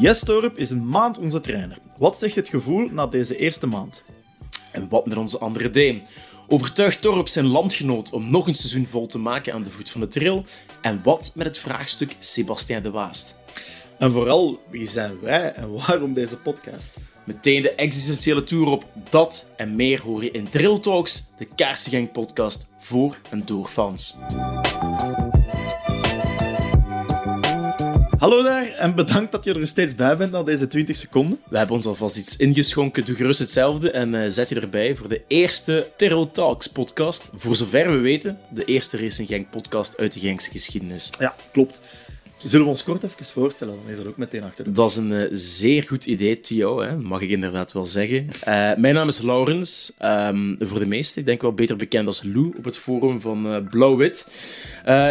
Yes Torp is een maand onze trainer. Wat zegt het gevoel na deze eerste maand? En wat met onze andere D? Overtuigt Torp zijn landgenoot om nog een seizoen vol te maken aan de voet van de trail? En wat met het vraagstuk Sebastien de Waast? En vooral, wie zijn wij en waarom deze podcast? Meteen de existentiële tour op dat en meer hoor je in Drill Talks, de Kaarsengang podcast voor en door fans. Hallo daar en bedankt dat je er steeds bij bent na deze 20 seconden. We hebben ons alvast iets ingeschonken, doe gerust hetzelfde en eh, zet je erbij voor de eerste Terrell Talks podcast. Voor zover we weten, de eerste Racing Gang podcast uit de Gangse geschiedenis. Ja, klopt. Zullen we ons kort even voorstellen? Dan is dat ook meteen achter Dat is een eh, zeer goed idee, Theo, hè? mag ik inderdaad wel zeggen. Eh, mijn naam is Laurens, ehm, voor de meesten, ik denk wel beter bekend als Lou op het forum van eh, Blauw-Wit.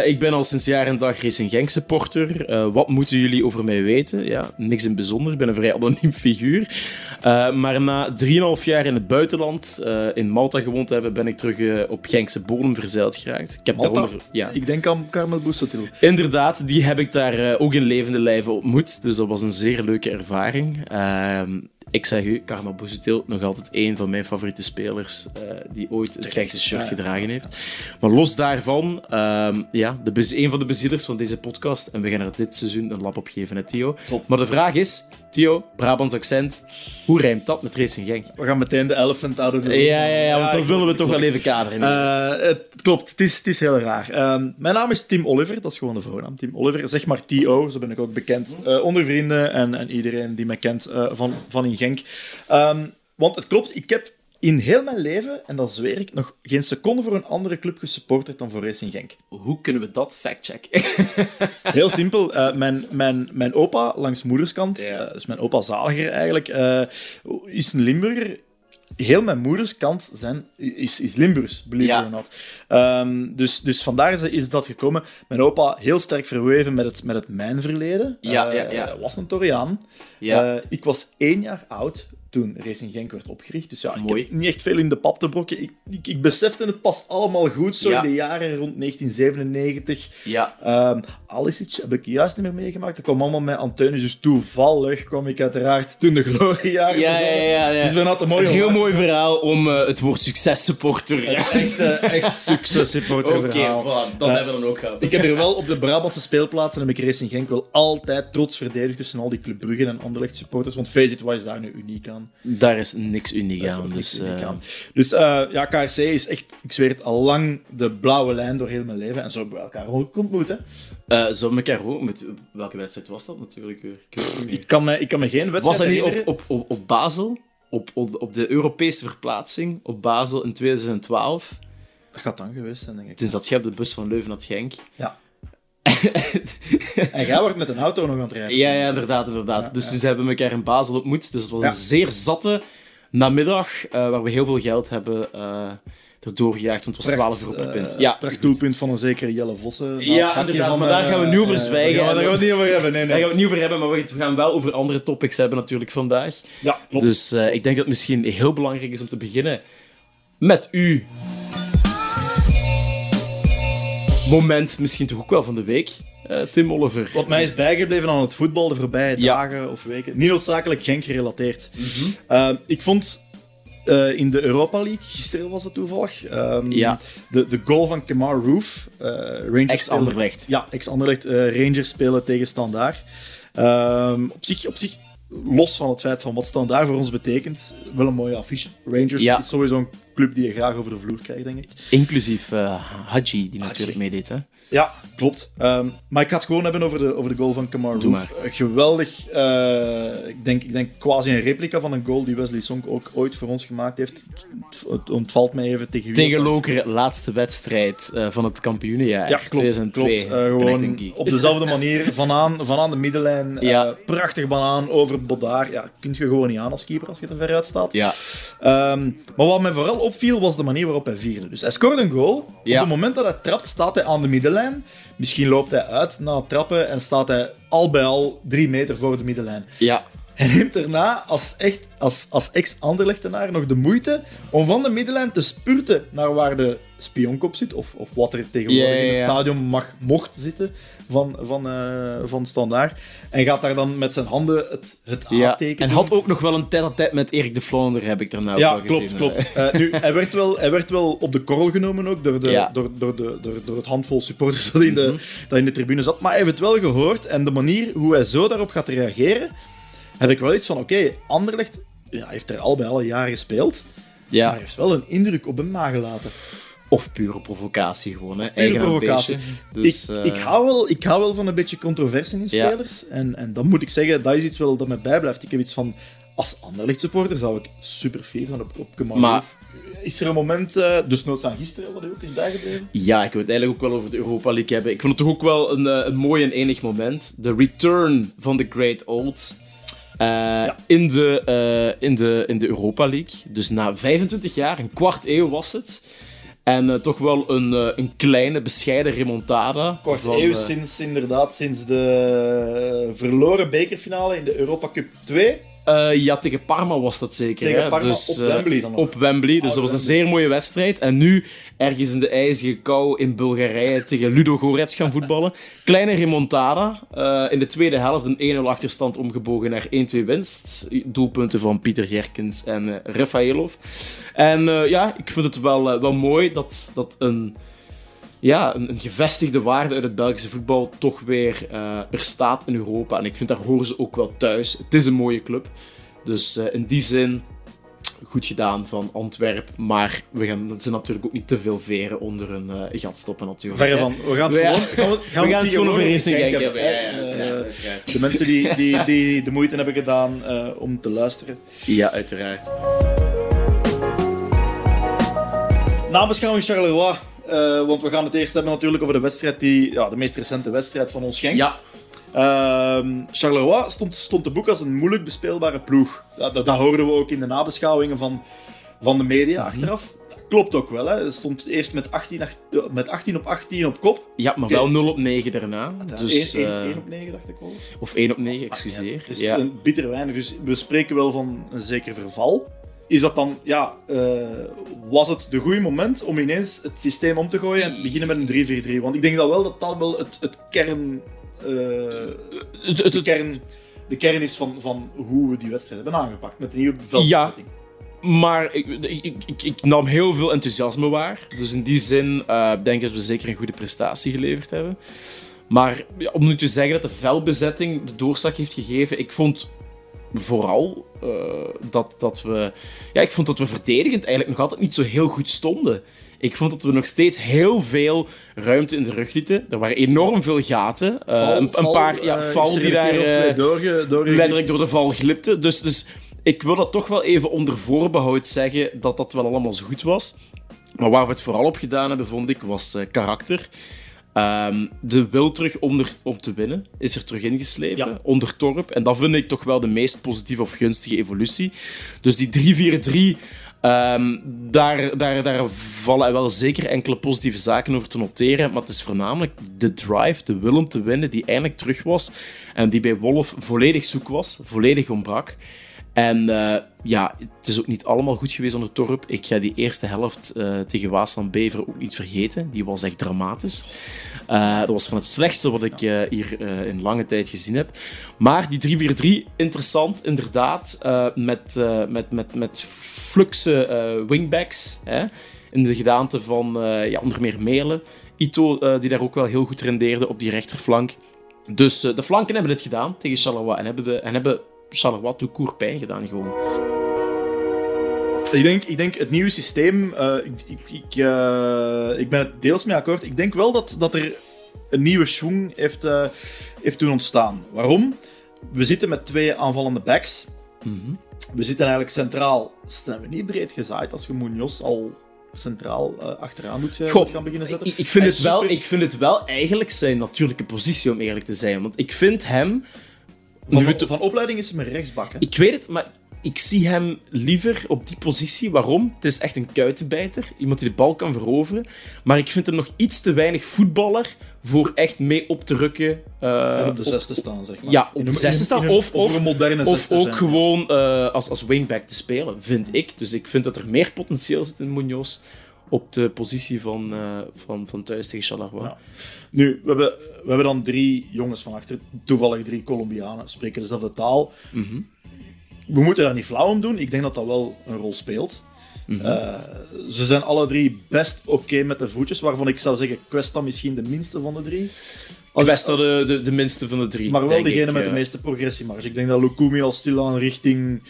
Ik ben al sinds jaar en dag Racing Gang supporter. Wat moeten jullie over mij weten? Ja, niks in bijzonder, ik ben een vrij anoniem figuur. Maar na 3,5 jaar in het buitenland, in Malta gewoond te hebben, ben ik terug op Genkse bodem verzeild geraakt. Ik heb Malta? daaronder... Ja, Ik denk aan Carmel Boussotil. Inderdaad, die heb ik daar eh, ook in levende lijven ontmoet. Dus dat was een zeer leuke ervaring. Ik zeg u, Karma Bozutil, nog altijd een van mijn favoriete spelers eh, die ooit het rechtse shirt ja. gedragen heeft. Maar los daarvan, ehm, ja, de een van de bezielers van deze podcast. En we gaan er dit seizoen een lap op geven, hè, Theo. Top. Maar de vraag is, Theo, Brabants accent, hoe rijmt dat met Racing Genk? We gaan meteen de elephant out of the room. Ja, ja, ja, want dat willen we toch wel even kaderen. Eh, het klopt, het is, het is heel raar. Ehm, mijn naam is Tim Oliver, dat is gewoon de voornaam. Tim Oliver, zeg maar T.O., zo ben ik ook bekend eh, onder vrienden en, en iedereen die mij kent van, van in Genk. Ehm, want het klopt, ik heb in heel mijn leven, en dat zweer ik, nog geen seconde voor een andere club gesupporterd dan voor Racing Genk. Hoe kunnen we dat factchecken? Heel simpel. eh, mijn, mijn, mijn opa, langs moederskant, Ja. eh, dus mijn opa Zaliger eigenlijk, eh, is een Limburger. Heel mijn moederskant zijn, is, is Limburgs, believe Ja. it or not. Ehm, dus, dus vandaar is, is dat gekomen. Mijn opa heel sterk verweven met het, met het mijnverleden. Ja, Eh, ja, ja. hij was een Toriaan. Ja. Eh, ik was één jaar oud toen Racing Genk werd opgericht. Dus ja, ik Mooi. heb niet echt veel in de pap te brokken. Ik, ik, ik besefte het pas allemaal goed, zo Ja. in de jaren rond 1997. ja. Um, Alisic heb ik juist niet meer meegemaakt. Dat kwam allemaal met Antonius. Dus toevallig kwam ik uiteraard toen de gloriejaren Ja, ja, ja, ja. Bijna te mooi Een om- heel mooi verhaal om eh, het woord successupporter. Ja. Echt, eh, echt succes supporter Oké, voilà, dat Eh, hebben we dan ook gehad. Ik heb er wel op de Brabantse speelplaatsen heb ik Racing Genk wel altijd trots verdedigd tussen al die Club Brugge en Anderlecht supporters. Want face it, wat is daar nu uniek aan? Daar is niks uniek aan. Dus, uniek eh, aan. Dus eh, ja, KRC is echt, ik zweer het, al lang de blauwe lijn door heel mijn leven. En zo hebben we elkaar ook ontmoet. Hè. eh, zo met elkaar ook. Met, welke wedstrijd was dat natuurlijk? Ik kan me, ik kan me geen wedstrijd Was dat niet op, op, op, op Basel? Op, op, op de Europese verplaatsing op Basel in 2012? Dat gaat dan geweest zijn, denk ik. Toen zat jij op de bus van Leuven naar Genk. Ja. En jij wordt met een auto nog aan het rijden. Ja, ja, inderdaad, inderdaad. dus toen hebben we elkaar in Basel ontmoet. Dus het was Ja. een zeer zatte namiddag, eh, waar we heel veel geld hebben eh erdoor gejaagd, want het was 12 euro per pint. eh, ja, prachtdoelpunt van een zekere Jelle Vossen. Ja, Hakje inderdaad, van, maar daar gaan we nu over zwijgen. Daar gaan we daar gaan we het niet over hebben, nee, Daar gaan nee. we het niet over hebben, maar we gaan wel over andere topics hebben natuurlijk vandaag. Ja, klopt. Dus ik denk dat het misschien heel belangrijk is om te beginnen met u. Moment misschien toch ook wel van de week, eh, Tim Oliver. Wat mij is bijgebleven aan het voetbal de voorbije Ja. dagen of weken, niet noodzakelijk Genk gerelateerd. Mhm. Eh, ik vond eh, in de Europa League, gisteren was het toevallig, ehm, Ja. de, de goal van Kemar Roof. Rangers Ex-Anderlecht. Ja, ex-Anderlecht. Rangers spelen tegen Standaard. Ehm, op, zich, op zich, los van het feit van wat Standaard voor ons betekent, wel een mooie affiche. Rangers Ja. is sowieso een club die je graag over de vloer krijgt, denk ik. Inclusief eh Hadji, die natuurlijk meedeed. Hè? Ja, klopt. Ehm, maar ik ga het gewoon hebben over de, over de goal van Kamar Doe Roof. Geweldig. eh, ik, denk, ik denk quasi een replica van een goal die Wesley Song ook ooit voor ons gemaakt heeft. Het, ontvalt mij even tegen Tegen. Lokeren, laatste wedstrijd eh, van het kampioenenjaar. Ja, klopt. 2002. klopt. Gewoon op dezelfde manier, vanaan, vanaan de middenlijn. Ja. prachtig banaan over Bodaar. Ja, kun je gewoon niet aan als keeper als je te ver uit staat. Ja, Ehm, maar wat mij vooral opviel, was de manier waarop hij vierde. Dus hij scoorde een goal. Ja. Op het moment dat hij trapt, staat hij aan de middenlijn. Misschien loopt hij uit na het trappen en staat hij al bij al drie meter voor de middenlijn. ja. Hij neemt daarna als, echt, als, als ex-Anderlechtenaar nog de moeite om van de middenlijn te spurten naar waar de spionkop zit, of, of wat er tegenwoordig Ja, ja, in het ja. stadion mag, mocht zitten van, van, eh van Standaard. En gaat daar dan met zijn handen het, het Ja, en had ook nog wel een tijd met Erik de Vlaander, heb ik daarna ook Ja, wel klopt, gezien. klopt. Eh, nu, hij, werd wel, hij werd wel op de korrel genomen ook door, de, Ja. door, door, de, door, door het handvol supporters dat in, de, Mhm. dat in de tribune zat. Maar hij heeft het wel gehoord en de manier hoe hij zo daarop gaat reageren, heb ik wel iets van, oké, Anderlecht ja, heeft er al bij alle jaren gespeeld, Ja, maar heeft wel een indruk op hem nagelaten. of pure provocatie gewoon, hè. Pure provocatie. Dus, ik, eh, ik, hou wel, ik hou wel van een beetje controversie in Ja. spelers. En, en dan moet ik zeggen, dat is iets wel dat mij bijblijft. Ik heb iets van, als Anderlecht supporter zou ik super fier zijn op, op Maar-. Is er een moment, eh dus noods aan gisteren, hij ook is bijgebleven? Ja, ik wil het eigenlijk ook wel over de Europa League hebben. Ik vond het toch ook wel een, eh, een mooi en enig moment. De return van de Great Old eh, in, de, eh, in, de, in de Europa League. Dus na 25 jaar, een kwart eeuw was het. En eh, toch wel een, een kleine, bescheiden remontada. Kwart van, eeuw sinds, inderdaad, sinds de verloren bekerfinale in de Europa Cup 2. Eh, ja, tegen Parma was dat zeker. Tegen hè? Parma dus, op Wembley dan nog. Op Wembley, dus dat was een zeer mooie wedstrijd. En nu ergens in de ijzige kou in Bulgarije tegen Ludo Gorets gaan voetballen. Kleine remontada. Eh, in de tweede helft een 1-0 achterstand omgebogen naar 1-2 winst. Doelpunten van Pieter Gerkens en eh Rafaelov. En eh, ja, ik vind het wel, wel mooi dat, dat een ja, een, gevestigde waarde uit het Belgische voetbal toch weer er staat in Europa. En ik vind daar horen ze ook wel thuis. Het is een mooie club. Dus in die zin, goed gedaan van Antwerp. Maar we gaan ze natuurlijk ook niet te veel veren onder een eh, gat stoppen natuurlijk. Verre van. We gaan het gewoon, gaan we, gaan We gaan het die gewoon over Racing hebben. Ja, ja, hè. uiteraard, Eh, uiteraard. De mensen die, die, die de moeite hebben gedaan eh, om te luisteren. Ja, uiteraard. Nabeschouwing Charleroi. want we gaan het eerst hebben natuurlijk over de wedstrijd die, ja, de meest recente wedstrijd van ons Genk. Ja, Ehm, Charleroi stond, stond te boek als een moeilijk bespeelbare ploeg. Dat, dat, dat hoorden we ook in de nabeschouwingen van, van de media Mhm. achteraf. Dat klopt ook wel. Hè. Het stond eerst met 18, ach- eh, met 18 op 18 op kop. ja maar wel 0 op 9 daarna. Dus, 1, eh, op 9 dacht ik wel. of 1 op 9, excuseer. Het is Ja. een bitter weinig. Dus we spreken wel van een zeker verval. Is dat dan, ja, eh, was het de goede moment om ineens het systeem om te gooien en te beginnen met een 3-4-3? Want ik denk dat wel dat dat wel het, het kern, de, kern, de kern is van, van hoe we die wedstrijd hebben aangepakt. Met een nieuwe veldbezetting. Maar ik, ik, ik, ik nam heel veel enthousiasme waar. Dus in die zin eh, denk ik dat we zeker een goede prestatie geleverd hebben. Maar ja, om nu te zeggen dat de veldbezetting de doorslag heeft gegeven, ik vond vooral eh, dat, dat we... Ja, ik vond dat we verdedigend eigenlijk nog altijd niet zo heel goed stonden. Ik vond dat we nog steeds heel veel ruimte in de rug lieten. Er waren enorm veel gaten. Eh, Val- een, een val, paar ja, eh, val die daar... eh, doorge, doorge- letterlijk door de val glipte. Dus, dus ik wil dat toch wel even onder voorbehoud zeggen dat dat wel allemaal zo goed was. Maar waar we het vooral op gedaan hebben, vond ik, was karakter. Ehm, de wil terug om, er, om te winnen is er terug ingeslepen, Ja. onder Torp. En dat vind ik toch wel de meest positieve of gunstige evolutie. Dus die 3-4-3, ehm, daar, daar, daar vallen wel zeker enkele positieve zaken over te noteren. Maar het is voornamelijk de drive, de wil om te winnen, die eindelijk terug was. En die bij Wolf volledig zoek was, volledig ontbrak. En eh, ja, het is ook niet allemaal goed geweest onder Torp. Ik ga die eerste helft eh, tegen Waasland Beveren ook niet vergeten. Die was echt dramatisch. Eh, dat was van het slechtste wat ik hier in lange tijd gezien heb. Maar die 3-4-3, interessant inderdaad. met, met, met, met fluxe wingbacks. Hè, in de gedaante van ja, onder meer Melen. Ito, die daar ook wel heel goed rendeerde op die rechterflank. Dus de flanken hebben dit gedaan tegen Charleroi. En hebben, de, en hebben Charleroi tout court pijn gedaan gewoon. Ik denk, ik denk het nieuwe systeem, eh, ik, ik, ik, eh, ik ben het deels mee akkoord. Ik denk wel dat, dat er een nieuwe schwung heeft, eh, heeft doen ontstaan. Waarom? We zitten met twee aanvallende backs. We zitten eigenlijk centraal. Staan we niet breed gezaaid als je Munoz al centraal achteraan moet, Goh, moet gaan beginnen zetten? Ik, ik, vind het wel, ik vind het wel eigenlijk zijn natuurlijke positie, om eerlijk te zijn. Want ik vind hem... Van, nu van opleiding is hij een rechtsbak. hè? Ik weet het, maar ik zie hem liever op die positie. Waarom? Het is echt een kuitenbijter. Iemand die de bal kan veroveren. Maar ik vind hem nog iets te weinig voetballer voor echt mee op te rukken. eh, En op de op- zesde staan, zeg maar. Ja, op de zesde staan, of- of- een moderne Of ook zijn. gewoon eh, als, als wingback te spelen, vind ik. Dus ik vind dat er meer potentieel zit in Munoz op de positie van, eh, van, van thuis tegen Charleroi. Ja. Nu, we hebben, we hebben dan drie jongens van achter, toevallig drie Colombianen, spreken dezelfde taal. Mhm. We moeten daar niet flauw om doen. Ik denk dat dat wel een rol speelt. Mhm. Eh, ze zijn alle drie best oké met de voetjes, waarvan ik zou zeggen Questa misschien de minste van de drie. Questa de, de, de minste van de drie. maar wel degene ik, met de meeste progressiemarge. Ik denk dat Lukumi al stilaan richting,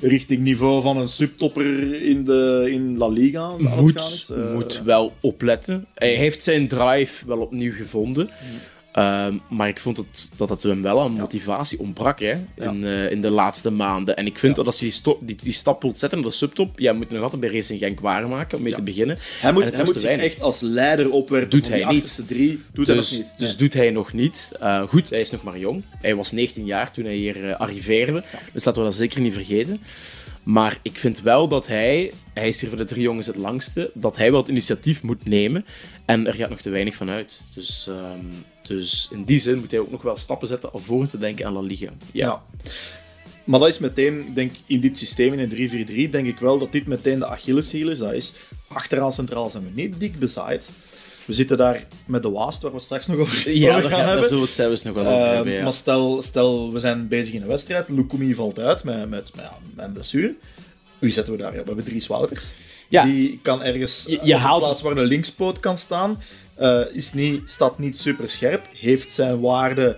richting niveau van een subtopper in, de, in La Liga moet. Eh, moet wel opletten. Hij heeft zijn drive wel opnieuw gevonden. Ehm, maar ik vond het, dat het hem wel aan motivatie ontbrak hè, in, eh, in de laatste maanden. En ik vind dat als hij die, die, die stap wilt zetten naar de subtop, ja, moet hij nog altijd bij Racing Genk waarmaken om mee te beginnen. Hij moet, hij moet zich weinig. echt als leider opwerpen Doet hij niet. drie. Doet hij Dus, nog niet. dus Nee. doet hij nog niet. Eh, goed, hij is nog maar jong. Hij was 19 jaar toen hij hier eh, arriveerde. Dus laten we dat zeker niet vergeten. Maar ik vind wel dat hij, hij is hier voor de drie jongens het langste, dat hij wel het initiatief moet nemen. En er gaat nog te weinig van uit. Dus, ehm, dus in die zin moet hij ook nog wel stappen zetten alvorens te denken aan La Liga. Ja. Ja. Maar dat is meteen, denk in dit systeem, in een 3-4-3, denk ik wel dat dit meteen de Achilleshiel is. Dat is, achteraan centraal zijn we niet dik bezaaid. We zitten daar met de Waast, waar we straks nog over, Ja, gaan gaat, hebben. we het zelfs nog wel over Eh, hebben. Ja. Maar stel, stel, we zijn bezig in een wedstrijd, Lukumi valt uit met, met, met, ja, met een blessure. Wie zetten we daar? Ja, we hebben drie Wouters. Ja. Die kan ergens Je- je, je haalt plaats waar een linkspoot kan staan. eh, is niet, staat niet super scherp. Heeft zijn waarde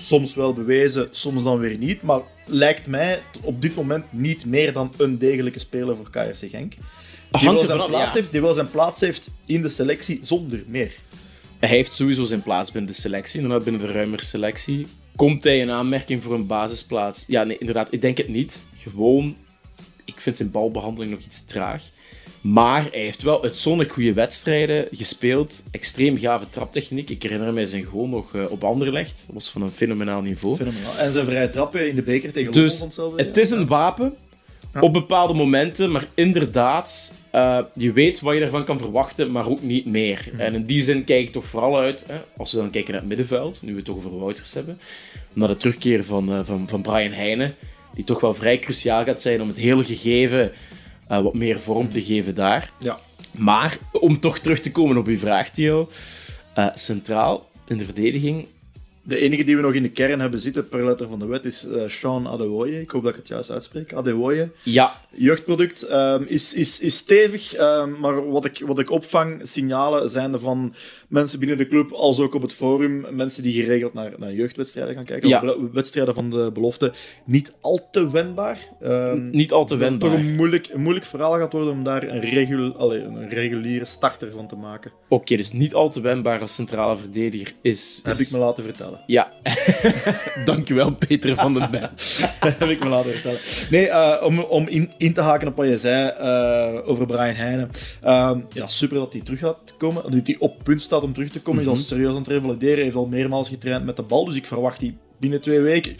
soms wel bewezen, soms dan weer niet. Maar lijkt mij op dit moment niet meer dan een degelijke speler voor KRC Genk. Die wel, zijn plaats ja. heeft, die wel zijn plaats heeft in de selectie zonder meer. Hij heeft sowieso zijn plaats binnen de selectie, inderdaad binnen de ruimere selectie. Komt hij in aanmerking voor een basisplaats? Ja, nee, inderdaad, ik denk het niet. Gewoon, ik vind zijn balbehandeling nog iets te traag. Maar hij heeft wel uitzonderlijk goede wedstrijden gespeeld. Extreem gave traptechniek. Ik herinner mij zijn goal nog eh, op Anderlecht. Dat was van een fenomenaal niveau. Fenomenaal. En zijn vrije trappen in de beker tegen Dus hetzelfde. het is een wapen op bepaalde momenten, maar inderdaad, eh, je weet wat je ervan kan verwachten, maar ook niet meer. En in die zin kijk ik toch vooral uit, hè, als we dan kijken naar het middenveld, nu we het toch over Wouters hebben, naar de terugkeer van, eh, van, van Brian Heijnen, die toch wel vrij cruciaal gaat zijn om het hele gegeven eh, wat meer vorm te geven daar. Ja. Maar om toch terug te komen op uw vraag, Theo, eh, centraal in de verdediging De enige die we nog in de kern hebben zitten per letter van de wet is eh Sean Adewoye. Ik hoop dat ik het juist uitspreek. Adewoye. Ja, Jeugdproduct ehm, is, is, is stevig, ehm, maar wat ik, wat ik opvang, signalen zijn er van mensen binnen de club, als ook op het forum, mensen die geregeld naar, naar jeugdwedstrijden gaan kijken, Ja. of wedstrijden van de belofte, niet al te wendbaar. Ehm, niet al te wendbaar. toch een moeilijk, een moeilijk verhaal gaat worden om daar een, regul, een reguliere starter van te maken. Oké, dus niet al te wendbaar als centrale verdediger is... Heb is- ik me laten vertellen. Ja. Dankjewel, Peter van den Bijl. heb ik me laten vertellen. Nee, eh, om, om in, in te haken op wat je zei eh, over Brian Heijnen. Ehm, ja, super dat hij terug gaat komen. Dat hij op punt staat om terug te komen. Hij is al serieus aan het revalideren. Hij heeft al meermaals getraind met de bal. Dus ik verwacht die binnen twee weken.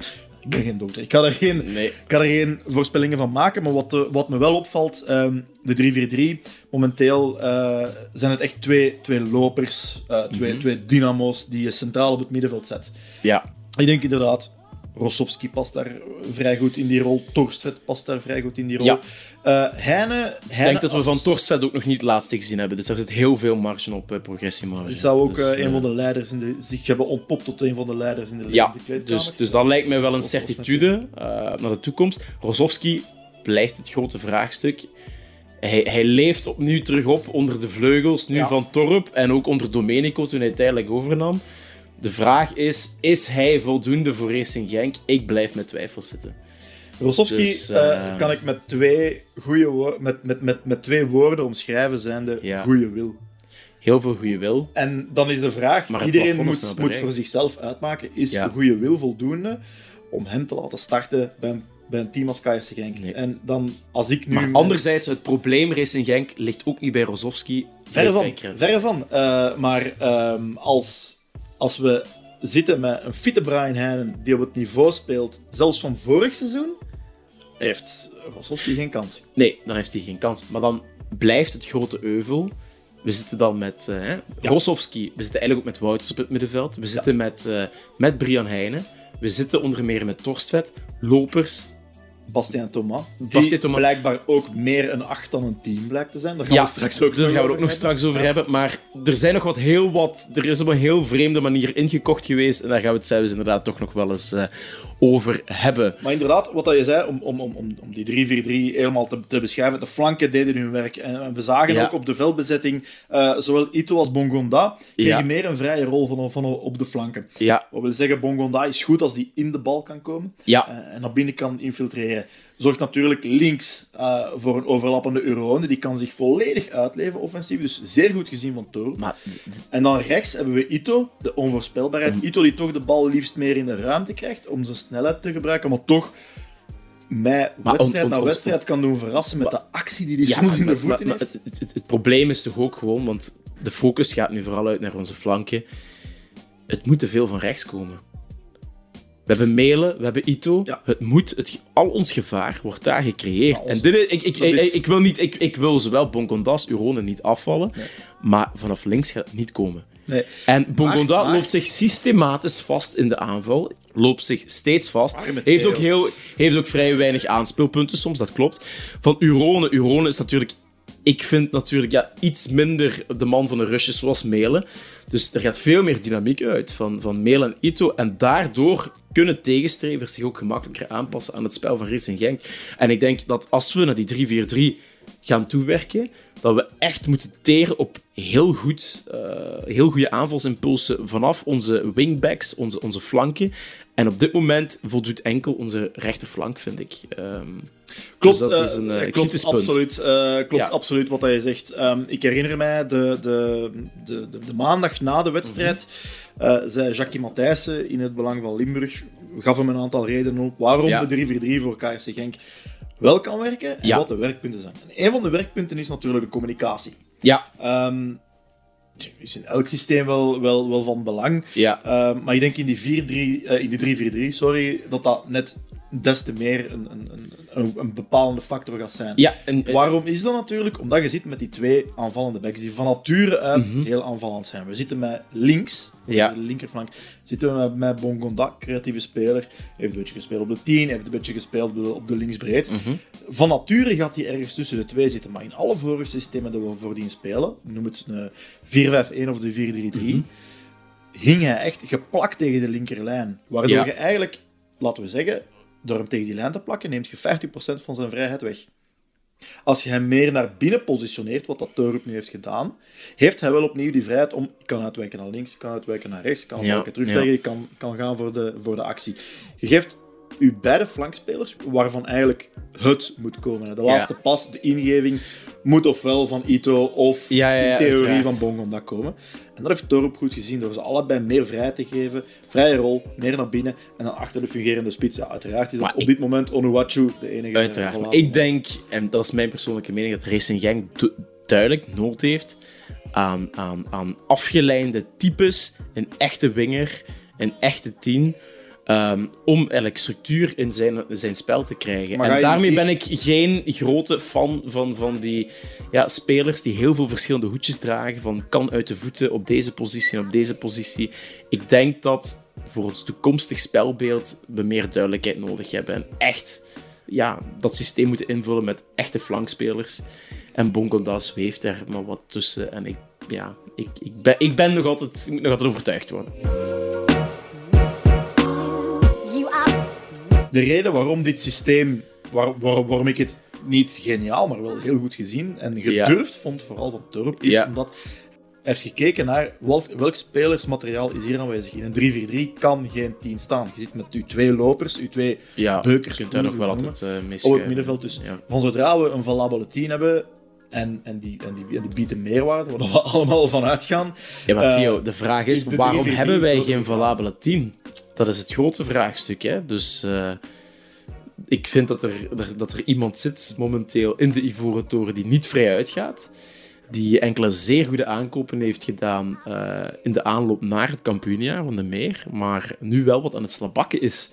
Ik ben geen dokter. Ik ga er geen, Nee. ik ga er geen voorspellingen van maken. Maar wat, eh, wat me wel opvalt, ehm, de 3-4-3. Momenteel eh, zijn het echt twee, twee lopers, eh, twee, twee dynamo's die je centraal op het middenveld zet. Ja. Ik denk inderdaad, Rossovski past daar vrij goed in die rol. Torstvet past daar vrij goed in die rol. Ja. Eh, Heine, Ik denk dat we als- van Torstvet ook nog niet het laatste gezien hebben. Dus daar zit heel veel marge op uh, progressiemarge. Die zou ook Dus, eh, een van de leiders in de, zich hebben ontpopt tot een van de leiders in de, Ja, in de kleedkamer. dus, dus dat lijkt mij wel een certitude naar de toekomst. Rozovski blijft het grote vraagstuk. Hij, hij leeft opnieuw terug op onder de vleugels, nu Ja. van Torp en ook onder Domenico toen hij tijdelijk overnam. De vraag is, is hij voldoende voor Racing Genk? Ik blijf met twijfels zitten. Rossovski Dus, eh, eh, kan ik met twee, goede met, met, met, met twee woorden omschrijven, zijn de Ja. goede wil. Heel veel goede wil. En dan is de vraag, Maar iedereen moet, voor zichzelf uitmaken, is Ja. goede wil voldoende om hem te laten starten bij een, bij een team als KSC Genk. Nee. En dan, als ik nu... Maar anderzijds, het probleem Racing Genk ligt ook niet bij Rozovski. Verre van, verre van. Eh, maar ehm, als, als we zitten met een fitte Brian Heijnen die op het niveau speelt, zelfs van vorig seizoen, heeft Rossovski geen kans. Nee, dan heeft hij geen kans. Maar dan blijft het grote euvel We zitten dan met uh. We zitten eigenlijk ook met Wouters op het middenveld. We zitten met, uh, met Brian Heijnen. We zitten onder meer met Torstvet. Lopers, Bastien Thomas. Die Thomas. blijkbaar ook meer een 8 dan een 10 blijkt te zijn. Daar gaan ja, we straks ook daar gaan we ook nog straks over hebben. Maar er zijn nog wat heel wat. Er is op een heel vreemde manier ingekocht geweest. En daar gaan we het zelfs inderdaad toch nog wel eens uh, over hebben. Maar inderdaad, wat je zei, om, om, om, om die 3-4-3 helemaal te, te, beschrijven, de flanken deden hun werk. En we zagen ja. ook op de veldbezetting, uh, zowel Ito als Bongonda kregen ja. meer een vrije rol van, van op de flanken. Ja. Wat wil zeggen, Bongonda is goed als die in de bal kan komen ja. uh, en naar binnen kan infiltreren. Zorgt natuurlijk links uh, voor een overlappende Eurone. Die kan zich volledig uitleven offensief. Dus zeer goed gezien van Toro. Maar... En dan rechts hebben we Ito, de onvoorspelbaarheid. Mm. Ito die toch de bal liefst meer in de ruimte krijgt om zijn snelheid te gebruiken. Maar toch mij wedstrijd on, on, na wedstrijd kan doen verrassen met maar, de actie die die ja, in de voeten heeft. Het, het, het, het, probleem is toch ook gewoon, want de focus gaat nu vooral uit naar onze flanken. Het moet te veel van rechts komen. We hebben Melen, we hebben Ito. Ja. Het moet, het, al ons gevaar wordt daar gecreëerd. en dit, ik, ik, ik, is... ik, wil niet, ik, ik wil zowel Bongondas, Urone niet afvallen, nee. maar vanaf links gaat het niet komen. Nee. En Bongonda maar... loopt zich systematisch vast in de aanval. Loopt zich steeds vast. Heeft ook, heel, heeft ook vrij weinig aanspeelpunten soms, dat klopt. Van Urone. Urone is natuurlijk ik vind natuurlijk ja, iets minder de man van de rushes zoals Melen. Dus er gaat veel meer dynamiek uit van, van Melen en Ito. En daardoor kunnen tegenstrevers zich ook gemakkelijker aanpassen aan het spel van Racing Genk. En ik denk dat als we naar die 3-4-3 gaan toewerken, dat we echt moeten teren op heel, goed, uh, heel goede aanvalsimpulsen vanaf onze wingbacks, onze, onze flanken. En op dit moment voldoet enkel onze rechterflank, vind ik. Um, klopt, dus dat is een, uh, klopt absoluut. Uh, klopt ja. absoluut wat je zegt. Um, ik herinner mij de, de, de, de, maandag na de wedstrijd. Mm -hmm. uh, zei Jackie Matthijssen in het belang van Limburg. Gaf hem een aantal redenen op waarom ja. de 3-4-3 voor KRC Genk wel kan werken en ja. wat de werkpunten zijn. En een van de werkpunten is natuurlijk de communicatie. Ja. Um, is in elk systeem wel, wel, wel van belang. Ja. Uh, maar ik denk in die 4-3, uh, in die 3-4-3, sorry, dat dat net des te meer een, een, een, een bepalende factor gaat zijn. Ja, en, en... Waarom is dat natuurlijk? Omdat je zit met die twee aanvallende backs die van nature uit mm -hmm. heel aanvallend zijn. We zitten met links, ja. de linkerflank, zitten we met, met Bongonda, creatieve speler. Heeft een beetje gespeeld op de 10, heeft een beetje gespeeld op de, op de linksbreed. Mm -hmm. Van nature gaat hij ergens tussen de twee zitten. Maar in alle vorige systemen dat we voordien spelen, noem het een 4-5-1 of de 4-3-3, mm -hmm. hing hij echt geplakt tegen de linkerlijn. Waardoor ja. je eigenlijk, laten we zeggen, door hem tegen die lijn te plakken, neemt je 50% van zijn vrijheid weg. Als je hem meer naar binnen positioneert, wat dat Torup nu heeft gedaan, heeft hij wel opnieuw die vrijheid om, ik kan uitwijken naar links, ik kan uitwijken naar rechts, ik kan ja, terugleggen, ik kan, kan gaan voor de, voor de actie. Je geeft uw beide flankspelers, waarvan eigenlijk het moet komen. De laatste ja. pas, de ingeving, moet ofwel van Ito of ja, ja, de theorie uiteraard. van Bongon dat komen. En dat heeft Torup goed gezien, door ze allebei meer vrij te geven, vrije rol, meer naar binnen, en dan achter de fungerende spits. Ja, uiteraard is dat op dit moment Onuwachu de enige. Uiteraard. Ik denk, en dat is mijn persoonlijke mening, dat Racing Genk du duidelijk nood heeft aan, aan, aan afgeleide types, een echte winger, een echte tien. Um, om eigenlijk structuur in zijn, zijn spel te krijgen. Maar en je, daarmee ben ik geen grote fan van, van die ja, spelers die heel veel verschillende hoedjes dragen. Van kan uit de voeten op deze positie en op deze positie. Ik denk dat voor ons toekomstig spelbeeld we meer duidelijkheid nodig hebben. En echt ja, dat systeem moeten invullen met echte flankspelers. En Bongonda zweeft er maar wat tussen. En ik, ja, ik, ik, ben, ik ben nog altijd, ik moet nog altijd overtuigd worden. De reden waarom dit systeem, waar, waar, waarom ik het niet geniaal, maar wel heel goed gezien en gedurfd ja. vond, vooral van Turp, is ja. omdat hij heeft gekeken naar welk, welk spelersmateriaal is hier aanwezig. In een 3-4-3 kan geen 10 staan. Je zit met uw twee lopers, uw twee ja, beukers. Je kunt daar nog wel altijd uh, mee Op het middenveld. Dus van zodra we een valabele 10 hebben, en, en, die, en, die, en die bieden meerwaarde, waar we allemaal van uitgaan. Ja, maar Theo, uh, de vraag is, is waarom hebben wij geen valabele 10? Dat is het grote vraagstuk. Hè? Dus uh, ik vind dat er, dat er iemand zit momenteel in de Ivoren Toren die niet vrij uitgaat. Die enkele zeer goede aankopen heeft gedaan uh, in de aanloop naar het kampioenjaar van de Meer. Maar nu wel wat aan het slabakken is.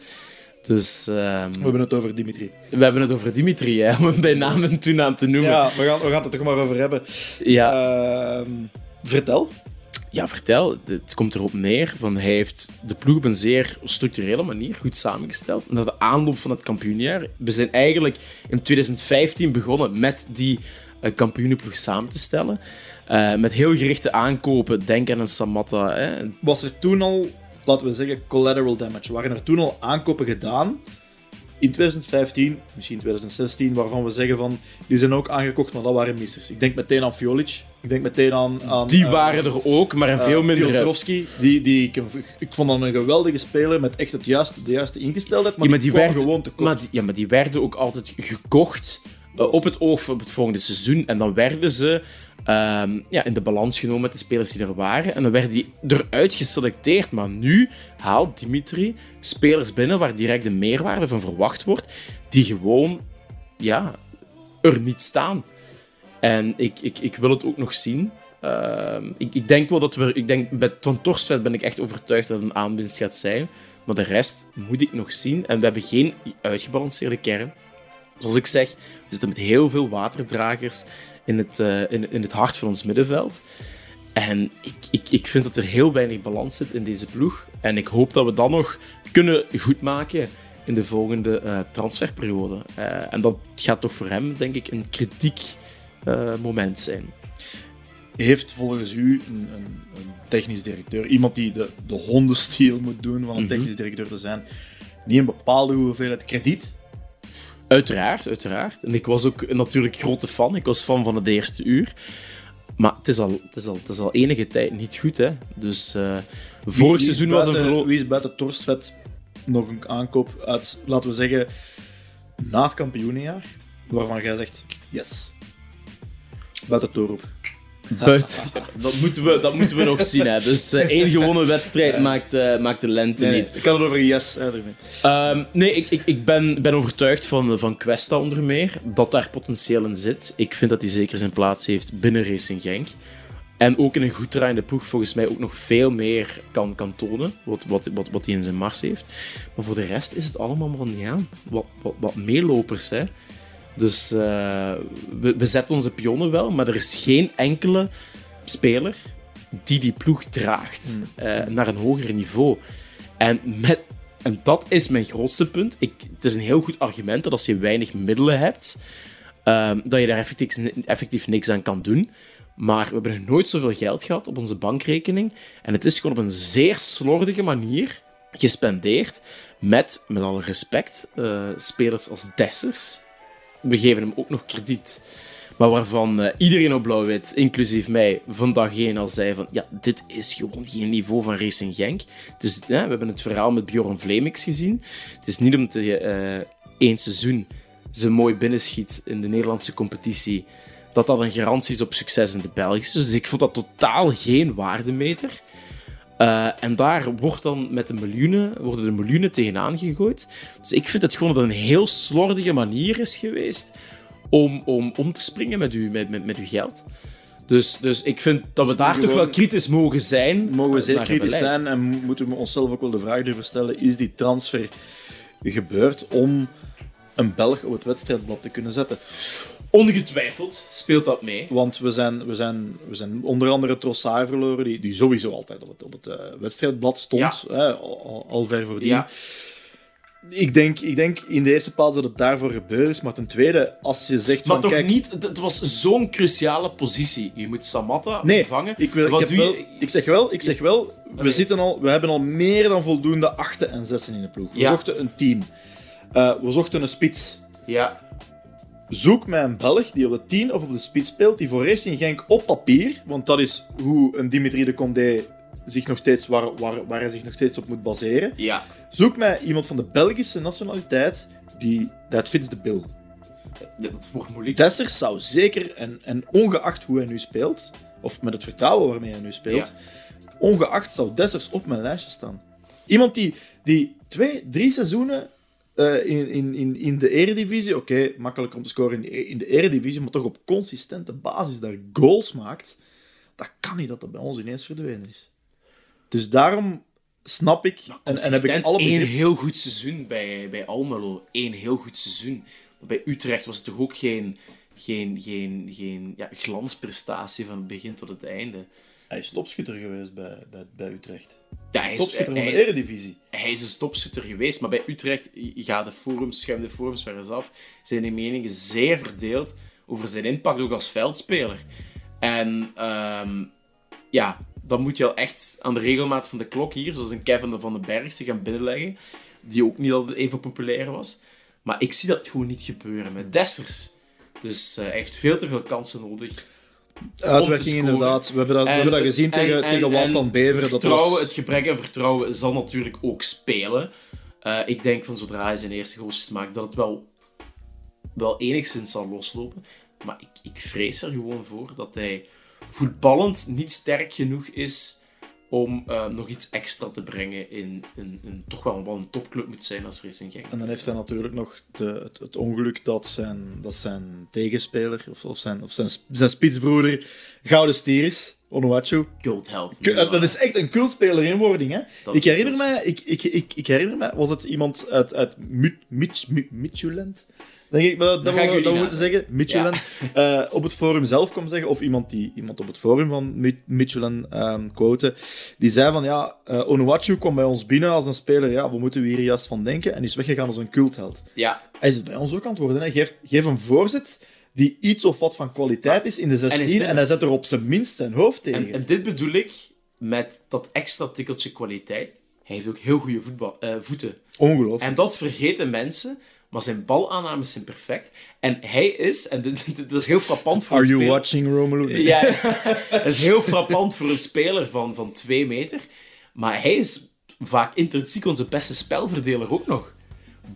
Dus, ehm, We hebben het over Dimitri. we hebben het over Dimitri, hè, om hem bij naam en toenaam te noemen. Ja, we gaan, we gaan het er toch maar over hebben. ja. Ehm, vertel. Ja, vertel. Het komt erop neer van hij heeft de ploeg op een zeer structurele manier goed samengesteld. Na de aanloop van het kampioenjaar. We zijn eigenlijk in 2015 begonnen met die uh, kampioenenploeg samen te stellen. Uh, met heel gerichte aankopen. Denk aan een Samatta. Hè. Was er toen al, laten we zeggen, collateral damage? Waren er toen al aankopen gedaan? In 2015, misschien 2016, waarvan we zeggen van die zijn ook aangekocht, maar dat waren missers. Ik denk meteen aan Fiolic. Ik denk meteen aan... aan die waren uh, er ook, maar een veel uh, minder... Piotrowski, die, die, ik, ik vond dat een geweldige speler met echt het juiste, de juiste ingesteldheid, maar, ja, maar die, die werd, gewoon te maar die, Ja, maar die werden ook altijd gekocht uh, op het oog op het volgende seizoen. En dan werden ze um, ja, in de balans genomen met de spelers die er waren. En dan werden die eruit geselecteerd. Maar nu haalt Dimitri spelers binnen waar direct de meerwaarde van verwacht wordt, die gewoon ja, er niet staan. En ik, ik, ik wil het ook nog zien. Uh, ik, ik denk wel dat we... Ik denk, bij Van Torstvet ben ik echt overtuigd dat het een aanwinst gaat zijn. Maar de rest moet ik nog zien. En we hebben geen uitgebalanceerde kern. Zoals ik zeg, we zitten met heel veel waterdragers in het, uh, in, in het hart van ons middenveld. En ik, ik, ik vind dat er heel weinig balans zit in deze ploeg. En ik hoop dat we dat nog kunnen goedmaken in de volgende uh, transferperiode. Uh, en dat gaat toch voor hem, denk ik, een kritiek moment zijn. Heeft volgens u een, een, een, technisch directeur, iemand die de, de hondenstiel moet doen van een technisch directeur te zijn, niet een bepaalde hoeveelheid krediet? Uiteraard, uiteraard. En ik was ook natuurlijk grote fan. Ik was fan van het eerste uur. Maar het is al, het is al, het is al enige tijd niet goed. Hè? Dus uh, vorig seizoen buiten, was een verloren. Wie is buiten Torstvet nog een aankoop uit, laten we zeggen, na het kampioenenjaar, waarvan jij zegt, yes. Buiten Torup. Buiten, dat, moeten we, dat moeten we nog zien. Hè. Dus uh, één gewonnen wedstrijd maakt, uh, maakt de lente nee, niet. Ik kan het over yes um, nee, ik, ik, ik ben, ben overtuigd van, van Questa onder meer. Dat daar potentieel in zit. Ik vind dat hij zeker zijn plaats heeft binnen Racing Genk. En ook in een goed draaiende ploeg volgens mij ook nog veel meer kan, kan tonen. Wat, wat, wat, wat hij in zijn mars heeft. Maar voor de rest is het allemaal maar ja, wat, wat, wat meelopers. Hè. Dus uh, we, we zetten onze pionnen wel, maar er is geen enkele speler die die ploeg draagt mm. uh, naar een hoger niveau. En, met, en dat is mijn grootste punt. Ik, het is een heel goed argument dat als je weinig middelen hebt, uh, dat je daar effectief, effectief niks aan kan doen. Maar we hebben nog nooit zoveel geld gehad op onze bankrekening. En het is gewoon op een zeer slordige manier gespendeerd. Met, met alle respect, uh, spelers als Dessers. We geven hem ook nog krediet. Maar waarvan uh, iedereen op blauw-wit, inclusief mij, van dag één al zei van ja, dit is gewoon geen niveau van Racing Genk. We hebben het verhaal met Bjorn Vlemix gezien. Het is niet omdat je uh, één seizoen ze mooi binnenschiet in de Nederlandse competitie, dat dat een garantie is op succes in de Belgische. Dus ik vond dat totaal geen waardemeter. Uh, en daar wordt dan met de miljoenen, worden de miljoenen tegenaan gegooid. Dus ik vind het gewoon dat het een heel slordige manier is geweest om, om om te springen met, u, met, met, met uw geld. Dus, dus ik vind dat we daar toch wel kritisch mogen zijn. Mogen we zeer kritisch zijn en moeten we onszelf ook wel de vraag durven stellen: is die transfer gebeurd om een Belg op het wedstrijdblad te kunnen zetten? Ongetwijfeld speelt dat mee. Want we zijn, we zijn, we zijn onder andere Trossard verloren, die, die sowieso altijd op het, op het uh, wedstrijdblad stond, ja. hè, al, al, ver voordien. Ja. Ik, denk, ik denk in de eerste plaats dat het daarvoor gebeurd is, maar ten tweede, als je zegt maar van... toch kijk, niet, het was zo'n cruciale positie. Je moet Samatta nee, vangen. Ik, wil, ik, je... wel, ik zeg wel, ik zeg wel we, okay. zitten al, we hebben al meer dan voldoende achten en zessen in de ploeg. We ja. zochten een team. Uh, we zochten een spits. Ja. Zoek mij een Belg die op de 10 of op de spits speelt, die voor Racing Genk op papier, want dat is hoe een Dimitri de Condé zich nog steeds, waar, waar, waar hij zich nog steeds op moet baseren. Ja. Zoek mij iemand van de Belgische nationaliteit die dat fits de bill. Ja, dat wordt moeilijk. Dessers zou zeker, en, en ongeacht hoe hij nu speelt, of met het vertrouwen waarmee hij nu speelt, ja. ongeacht zou Dessers op mijn lijstje staan. Iemand die, die twee, drie seizoenen uh, in, in, in, in de eredivisie, oké, okay, makkelijk om te scoren in, in de eredivisie, maar toch op consistente basis daar goals maakt, dat kan niet dat dat bij ons ineens verdwenen is. Dus daarom snap ik. En, en heb ik alle één heel goed seizoen bij, bij Almelo. Eén heel goed seizoen. Bij Utrecht was het toch ook geen, geen, geen, geen ja, glansprestatie van het begin tot het einde. Hij is topschutter geweest bij, bij, bij Utrecht. Ja, hij, is, Topschutter van de hij, Eredivisie. hij is een stopschutter geweest, maar bij Utrecht gaat de forums, schuim de forums maar eens af, zijn de meningen zeer verdeeld over zijn impact ook als veldspeler. En ehm, ja, dan moet je al echt aan de regelmaat van de klok hier, zoals een Kevin van den Berg, zich gaan binnenleggen, die ook niet altijd even populair was. Maar ik zie dat gewoon niet gebeuren met Dessers. Dus eh, hij heeft veel te veel kansen nodig. Uitwerking inderdaad. We hebben dat, we En- hebben dat gezien en- tegen, en- tegen Wasland Beveren. Dat was... Het gebrek aan vertrouwen zal natuurlijk ook spelen. Eh, ik denk van zodra hij zijn eerste goaltjes maakt, dat het wel, wel enigszins zal loslopen. Maar ik, ik vrees er gewoon voor dat hij voetballend niet sterk genoeg is om eh, nog iets extra te brengen in een, toch wel, wel een topclub moet zijn als Racing Genk. En dan heeft hij natuurlijk nog de, het, het ongeluk dat zijn, dat zijn tegenspeler, of, of, zijn, of zijn, zijn spitsbroeder, Gouden Stier is, Onuachu. Cultheld. Eh, Dat is echt een cultspeler in wording, hè? Dat Ik herinner, mij, ik, ik, ik, ik herinner mij, was het iemand uit, uit Mid- Mid- Mid- Midtjylland? Denk ik, dat, dat, ik we, dat we moeten zeggen. Midtjylland. Eh, op het forum zelf kwam zeggen, of iemand die iemand op het forum van Midtjylland ehm quote, die zei van, ja, eh Onuachu kwam bij ons binnen als een speler, ja, we moeten hier juist van denken, en is weggegaan als een cultheld. Ja, Hij is het bij ons ook aan het worden. Hè. Geef, geef een voorzet die iets of wat van kwaliteit is in de 16 en, hij zet er op zijn minst zijn hoofd tegen. En, en dit bedoel ik met dat extra tikkeltje kwaliteit. Hij heeft ook heel goede voetbal, eh, voeten. Ongelooflijk. En dat vergeten mensen, maar zijn balaannames zijn perfect. En hij is, en dit, dit is heel frappant voor Are een you speler... watching Romelu? Ja, dat is heel frappant voor een speler van, van twee meter. Maar hij is vaak intrinsiek onze beste spelverdeler ook nog.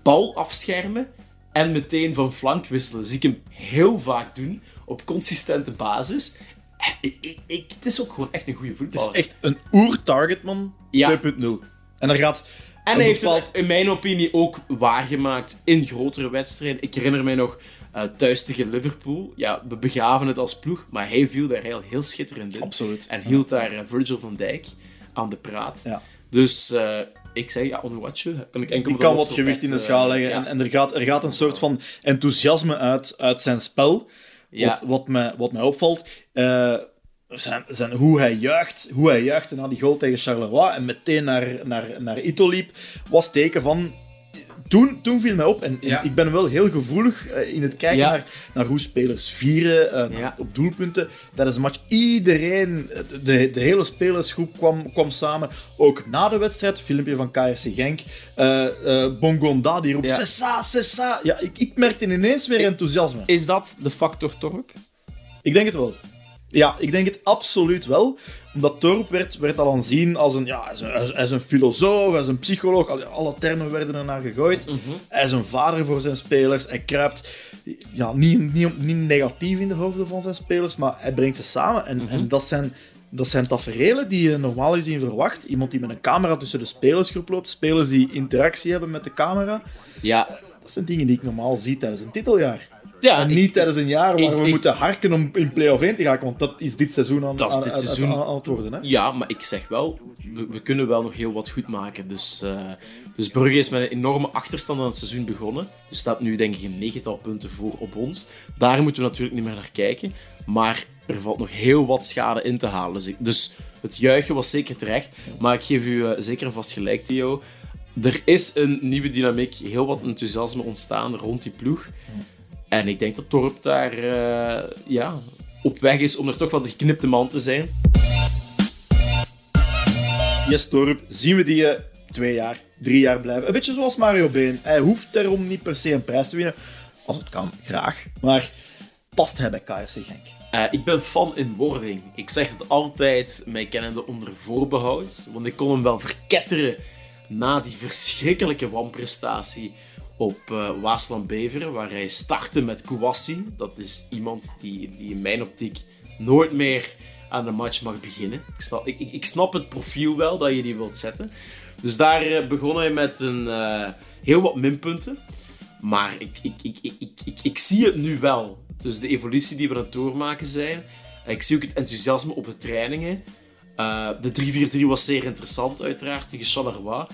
Bal afschermen en meteen van flank wisselen. Zie ik hem heel vaak doen, op consistente basis. Eh, Ik, ik, ik- het is ook gewoon echt een goede Het voetballer. is echt een oer-targetman 2.0. Ja. En er gaat... En hij heeft het in mijn opinie ook waargemaakt in grotere wedstrijden. Ik herinner mij nog eh, thuis tegen Liverpool. Ja, we begaven het als ploeg, maar hij viel daar heel, heel schitterend in. Absoluut. En hield daar eh, Virgil van Dijk aan de praat. Ja. Dus eh, ik zeg, ja, Onuachu kan ik enkel Die kan wat gewicht in de schaal leggen. ja. En, en er, gaat, er gaat een soort van enthousiasme uit, uit zijn spel. Ja. Wat, wat, mij, wat mij opvalt. Zijn, zijn, hoe, hij juicht, hoe hij juichte na die goal tegen Charleroi en meteen naar, naar, naar Ito liep, was teken van... Toen, toen viel mij op, en, en Ja. ik ben wel heel gevoelig eh, in het kijken Ja. naar, naar hoe spelers vieren, eh, Ja. op doelpunten. Tijdens de match, iedereen, de, de hele spelersgroep kwam, kwam samen. Ook na de wedstrijd, filmpje van KRC Genk. eh eh, Bongonda, die roept, Ja. Sessa, Sessa. Ja, ik, ik merkte ineens weer enthousiasme. Is dat de factor Torp? Ik denk het wel. Ja, ik denk het absoluut wel. Omdat Torp werd, werd al aanzien als een, ja, is een, is een filosoof, hij is een psycholoog. Alle, alle termen werden er naar gegooid. Hij is een vader voor zijn spelers. Hij kruipt ja, niet, niet, niet negatief in de hoofden van zijn spelers, maar hij brengt ze samen. En, en dat zijn... Dat zijn tafereelen die je normaal gezien verwacht. Iemand die met een camera tussen de spelersgroep loopt. Spelers die interactie hebben met de camera. Ja. Dat zijn dingen die ik normaal zie tijdens een titeljaar. Ja, En ik- niet tijdens een jaar waar ik- we ik- moeten harken om in play-off 1 te raken, want dat is dit seizoen aan, Dat is dit aan- seizoen. aan, aan het worden. Hè? Ja, maar ik zeg wel, we, we kunnen wel nog heel wat goed maken. Dus, eh, dus Brugge is met een enorme achterstand aan het seizoen begonnen. Dus staat nu denk ik een negental punten voor op ons. Daar moeten we natuurlijk niet meer naar kijken. Maar er valt nog heel wat schade in te halen. Dus, dus het juichen was zeker terecht. Maar ik geef u eh, zeker vast gelijk, Theo. Er is een nieuwe dynamiek, heel wat enthousiasme ontstaan rond die ploeg. En ik denk dat Torp daar eh, ja, op weg is om er toch wel de geknipte man te zijn. Yes, Torp, zien we die eh, twee jaar, drie jaar blijven. Een beetje zoals Mario Been. Hij hoeft daarom niet per se een prijs te winnen. Als het kan, graag. Maar past hij bij KRC Genk? Eh, ik ben fan in wording. Ik zeg het altijd, mij kennende onder voorbehoud. Want ik kon hem wel verketteren na die verschrikkelijke wanprestatie op eh Waasland Beveren, waar hij startte met Kouassi. Dat is iemand die, die in mijn optiek nooit meer aan de match mag beginnen. Ik snap, ik, ik, snap het profiel wel dat je die wilt zetten. Dus daar eh, begon hij met een, eh, heel wat minpunten. Maar ik, ik, ik, ik, ik, zie het nu wel. Dus de evolutie die we aan het doormaken zijn. Ik zie ook het enthousiasme op de trainingen. Uh, de 3-4-3 was zeer interessant, uiteraard, tegen Charleroi.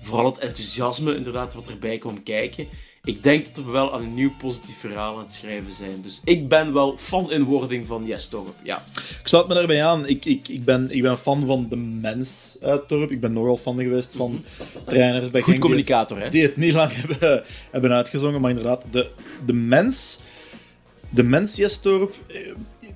Vooral het enthousiasme, inderdaad, wat erbij kwam kijken. Ik denk dat we wel aan een nieuw positief verhaal aan het schrijven zijn. Dus ik ben wel fan in wording van Yes Torp. Ja. Ik sluit me daarbij aan. Ik, ik, ik, ben, ik ben fan van de mens uit Torp. Ik ben nogal fan geweest van mm trainers bij Goed communicator, die hè? Die het niet lang hebben, hebben uitgezongen. Maar inderdaad, de, de mens... De mens Yes Torp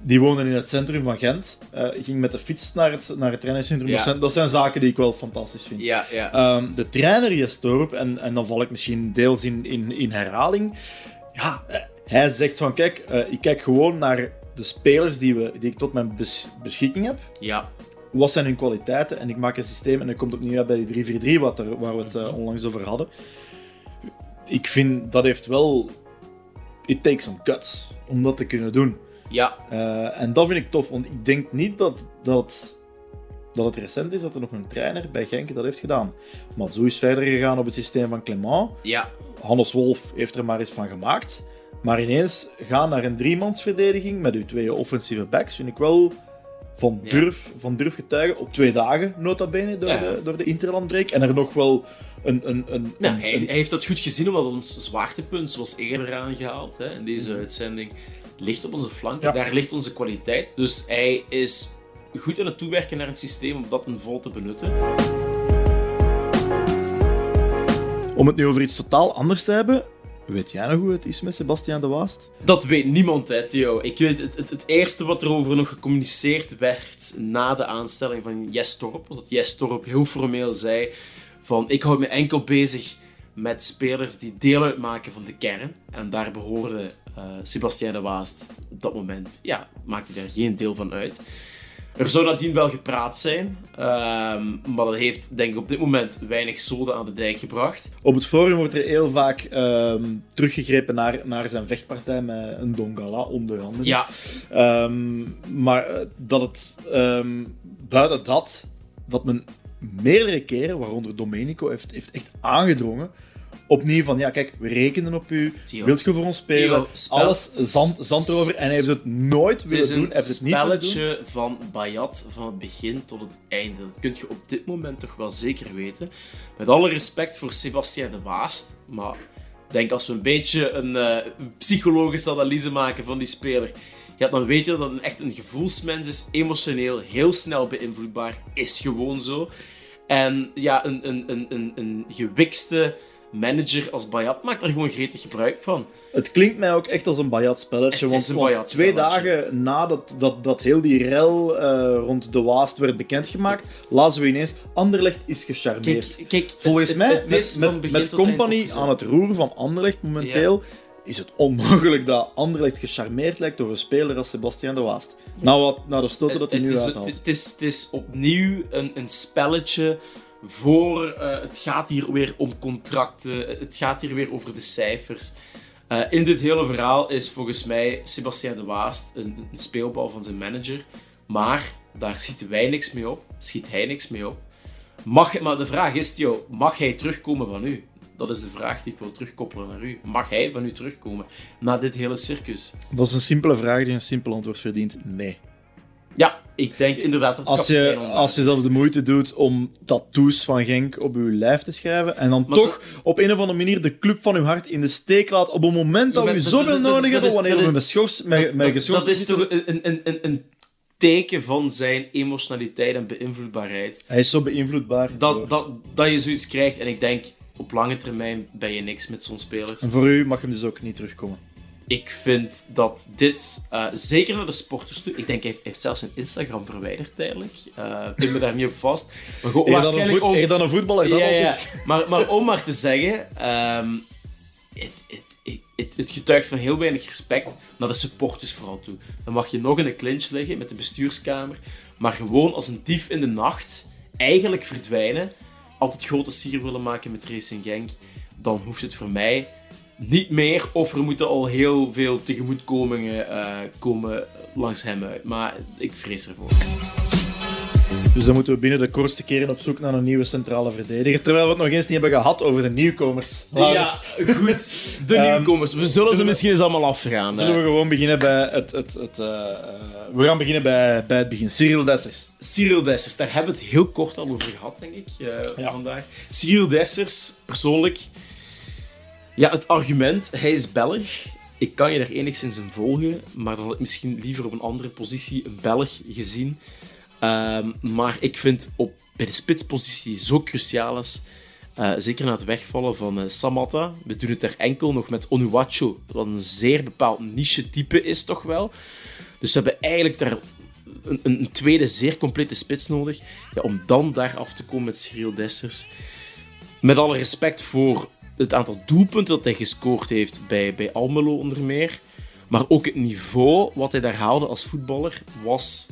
die wonen in het centrum van Gent. Uh, ging met de fiets naar het, naar het trainingscentrum. Dat, zijn, dat, zijn, zaken die ik wel fantastisch vind. Ja, ja. Um, de trainer Jestorp, en, en dan val ik misschien deels in, in, in herhaling. Ja, eh, hij zegt van kijk, uh, ik kijk gewoon naar de spelers die, we, die ik tot mijn bes, beschikking heb. Ja. Wat zijn hun kwaliteiten? En ik maak een systeem en dan komt opnieuw uit bij die 3-4-3 wat er, waar we het uh, onlangs over hadden. Ik vind dat heeft wel. It takes some guts om dat te kunnen doen. Ja. Uh, en dat vind ik tof, want ik denk niet dat, dat, dat het recent is dat er nog een trainer bij Genk dat heeft gedaan. Maar zo is verder gegaan op het systeem van Clement. Ja. Hannes Wolf heeft er maar eens van gemaakt. Maar ineens gaan naar een driemansverdediging met uw twee offensieve backs, vind ik wel van durf, ja. van durf getuigen. Op twee dagen, nota bene, door, ja. de, door de Interlandbreak. En er nog wel een... een, een, nou, een, hij, hij, heeft dat goed gezien, omdat ons zwaartepunt, zoals eerder aangehaald hè, in deze uitzending, ligt op onze flanken. Ja. Daar ligt onze kwaliteit. Dus hij is goed aan het toewerken naar een systeem om dat een vol te benutten. Om het nu over iets totaal anders te hebben, Weet jij nog hoe het is met Sebastiaan de Waast? Dat weet niemand, hè, Theo. Ik weet, het, het, het eerste wat erover nog gecommuniceerd werd na de aanstelling van Jes Torp, was dat Jes Torp heel formeel zei van ik hou me enkel bezig met spelers die deel uitmaken van de kern. En daar behoorde uh, Sebastien de Waast op dat moment, ja, maakte daar geen deel van uit. Er zou nadien wel gepraat zijn, um, maar dat heeft denk ik op dit moment weinig zoden aan de dijk gebracht. Op het forum wordt er heel vaak um, teruggegrepen naar, naar zijn vechtpartij met een Dongala, onder andere. Ja. Um, maar uh, dat het buiten dat, dat men meerdere keren, waaronder Domenico, heeft, heeft echt aangedrongen opnieuw van, ja kijk, we rekenen op u, Theo. wilt je voor ons spelen, Theo, spel... alles zand, zand erover, en hij heeft het nooit willen doen, hij heeft het niet Het is een spelletje van Bayat van het begin tot het einde. Dat kun je op dit moment toch wel zeker weten. Met alle respect voor Sebastien de Waast, maar ik denk als we een beetje een uh, psychologische analyse maken van die speler, ja, dan weet je dat het echt een gevoelsmens is, emotioneel, heel snel beïnvloedbaar, is gewoon zo. En ja, een, een, een, een, een gewikste manager als Bayat maakt er gewoon gretig gebruik van. Het klinkt mij ook echt als een Bayat-spelletje. Want, een want twee dagen nadat dat, dat heel die rel uh, rond de Waast werd bekendgemaakt, lazen we ineens Anderlecht is gecharmeerd. Kijk, kijk, Volgens het, mij, het, het met, met, met Company aan het roer van Anderlecht momenteel, ja. is het onmogelijk dat Anderlecht gecharmeerd lijkt door een speler als Sebastian de Waast. Nou, wat, nou de stoten dat hij nu is, uithaalt. Het is, het is opnieuw een, een spelletje voor. Uh, het gaat hier weer om contracten. Het gaat hier weer over de cijfers. Uh, in dit hele verhaal is volgens mij Sebastien de Waast een, een, speelbal van zijn manager. Maar daar schieten wij niks mee op. Schiet hij niks mee op. Mag, maar de vraag is, Theo, mag hij terugkomen van u? Dat is de vraag die ik wil terugkoppelen naar u. Mag hij van u terugkomen na dit hele circus? Dat is een simpele vraag die een simpel antwoord verdient. Nee. Ja, ik denk inderdaad dat als je, als je zelfs de moeite doet om tattoos van Genk op je lijf te schrijven en dan maar toch op een of andere manier de club van je hart in de steek laat op een moment dat we zoveel nodig hebben, wanneer we met schors, met, met geschorst Dat is toch een, een, een, een teken van zijn emotionaliteit en beïnvloedbaarheid. Hij is zo beïnvloedbaar. Dat, dat, dat je zoiets krijgt en ik denk, op lange termijn ben je niks met zo'n spelers. En voor u mag hem dus ook niet terugkomen ik vind dat dit, uh, zeker naar de sporters toe, ik denk hij heeft zelfs zijn Instagram verwijderd tijdelijk. Uh, pin me daar niet op vast. Maar gewoon, waarschijnlijk dan een, dan een voetballer, ja, ja. Maar, maar om maar te zeggen, het, het, het getuigt van heel weinig respect naar de supporters vooral toe. Dan mag je nog in de clinch liggen met de bestuurskamer, maar gewoon als een dief in de nacht eigenlijk verdwijnen, altijd grote sier willen maken met Racing Genk, dan hoeft het voor mij niet meer, of er moeten al heel veel tegemoetkomingen uh, komen langs hem uit. Maar ik vrees ervoor. Dus dan moeten we binnen de kortste keren op zoek naar een nieuwe centrale verdediger. Terwijl we het nog eens niet hebben gehad over de nieuwkomers. Ja, goed. De Ehm, nieuwkomers. We zullen ze misschien eens allemaal afgaan. Zullen hè. we gewoon beginnen bij het... het, het eh, eh, we gaan beginnen bij, bij het begin. Cyril Dessers. Cyril Dessers, daar hebben we het heel kort al over gehad, denk ik, eh, Ja. vandaag. Cyril Dessers, persoonlijk... Ja, het argument, hij is Belg. Ik kan je daar enigszins in volgen, maar dan had ik misschien liever op een andere positie een Belg gezien. Ehm, maar ik vind op, bij de spitspositie zo cruciaal is, eh, zeker na het wegvallen van eh, Samatta, we doen het er enkel nog met Onuachu, dat een zeer bepaald niche-type is toch wel. Dus we hebben eigenlijk daar een, een, een tweede zeer complete spits nodig. Ja, om dan daar af te komen met Cyril Dessers. Met alle respect voor het aantal doelpunten dat hij gescoord heeft bij, bij Almelo onder meer. Maar ook het niveau wat hij daar haalde als voetballer was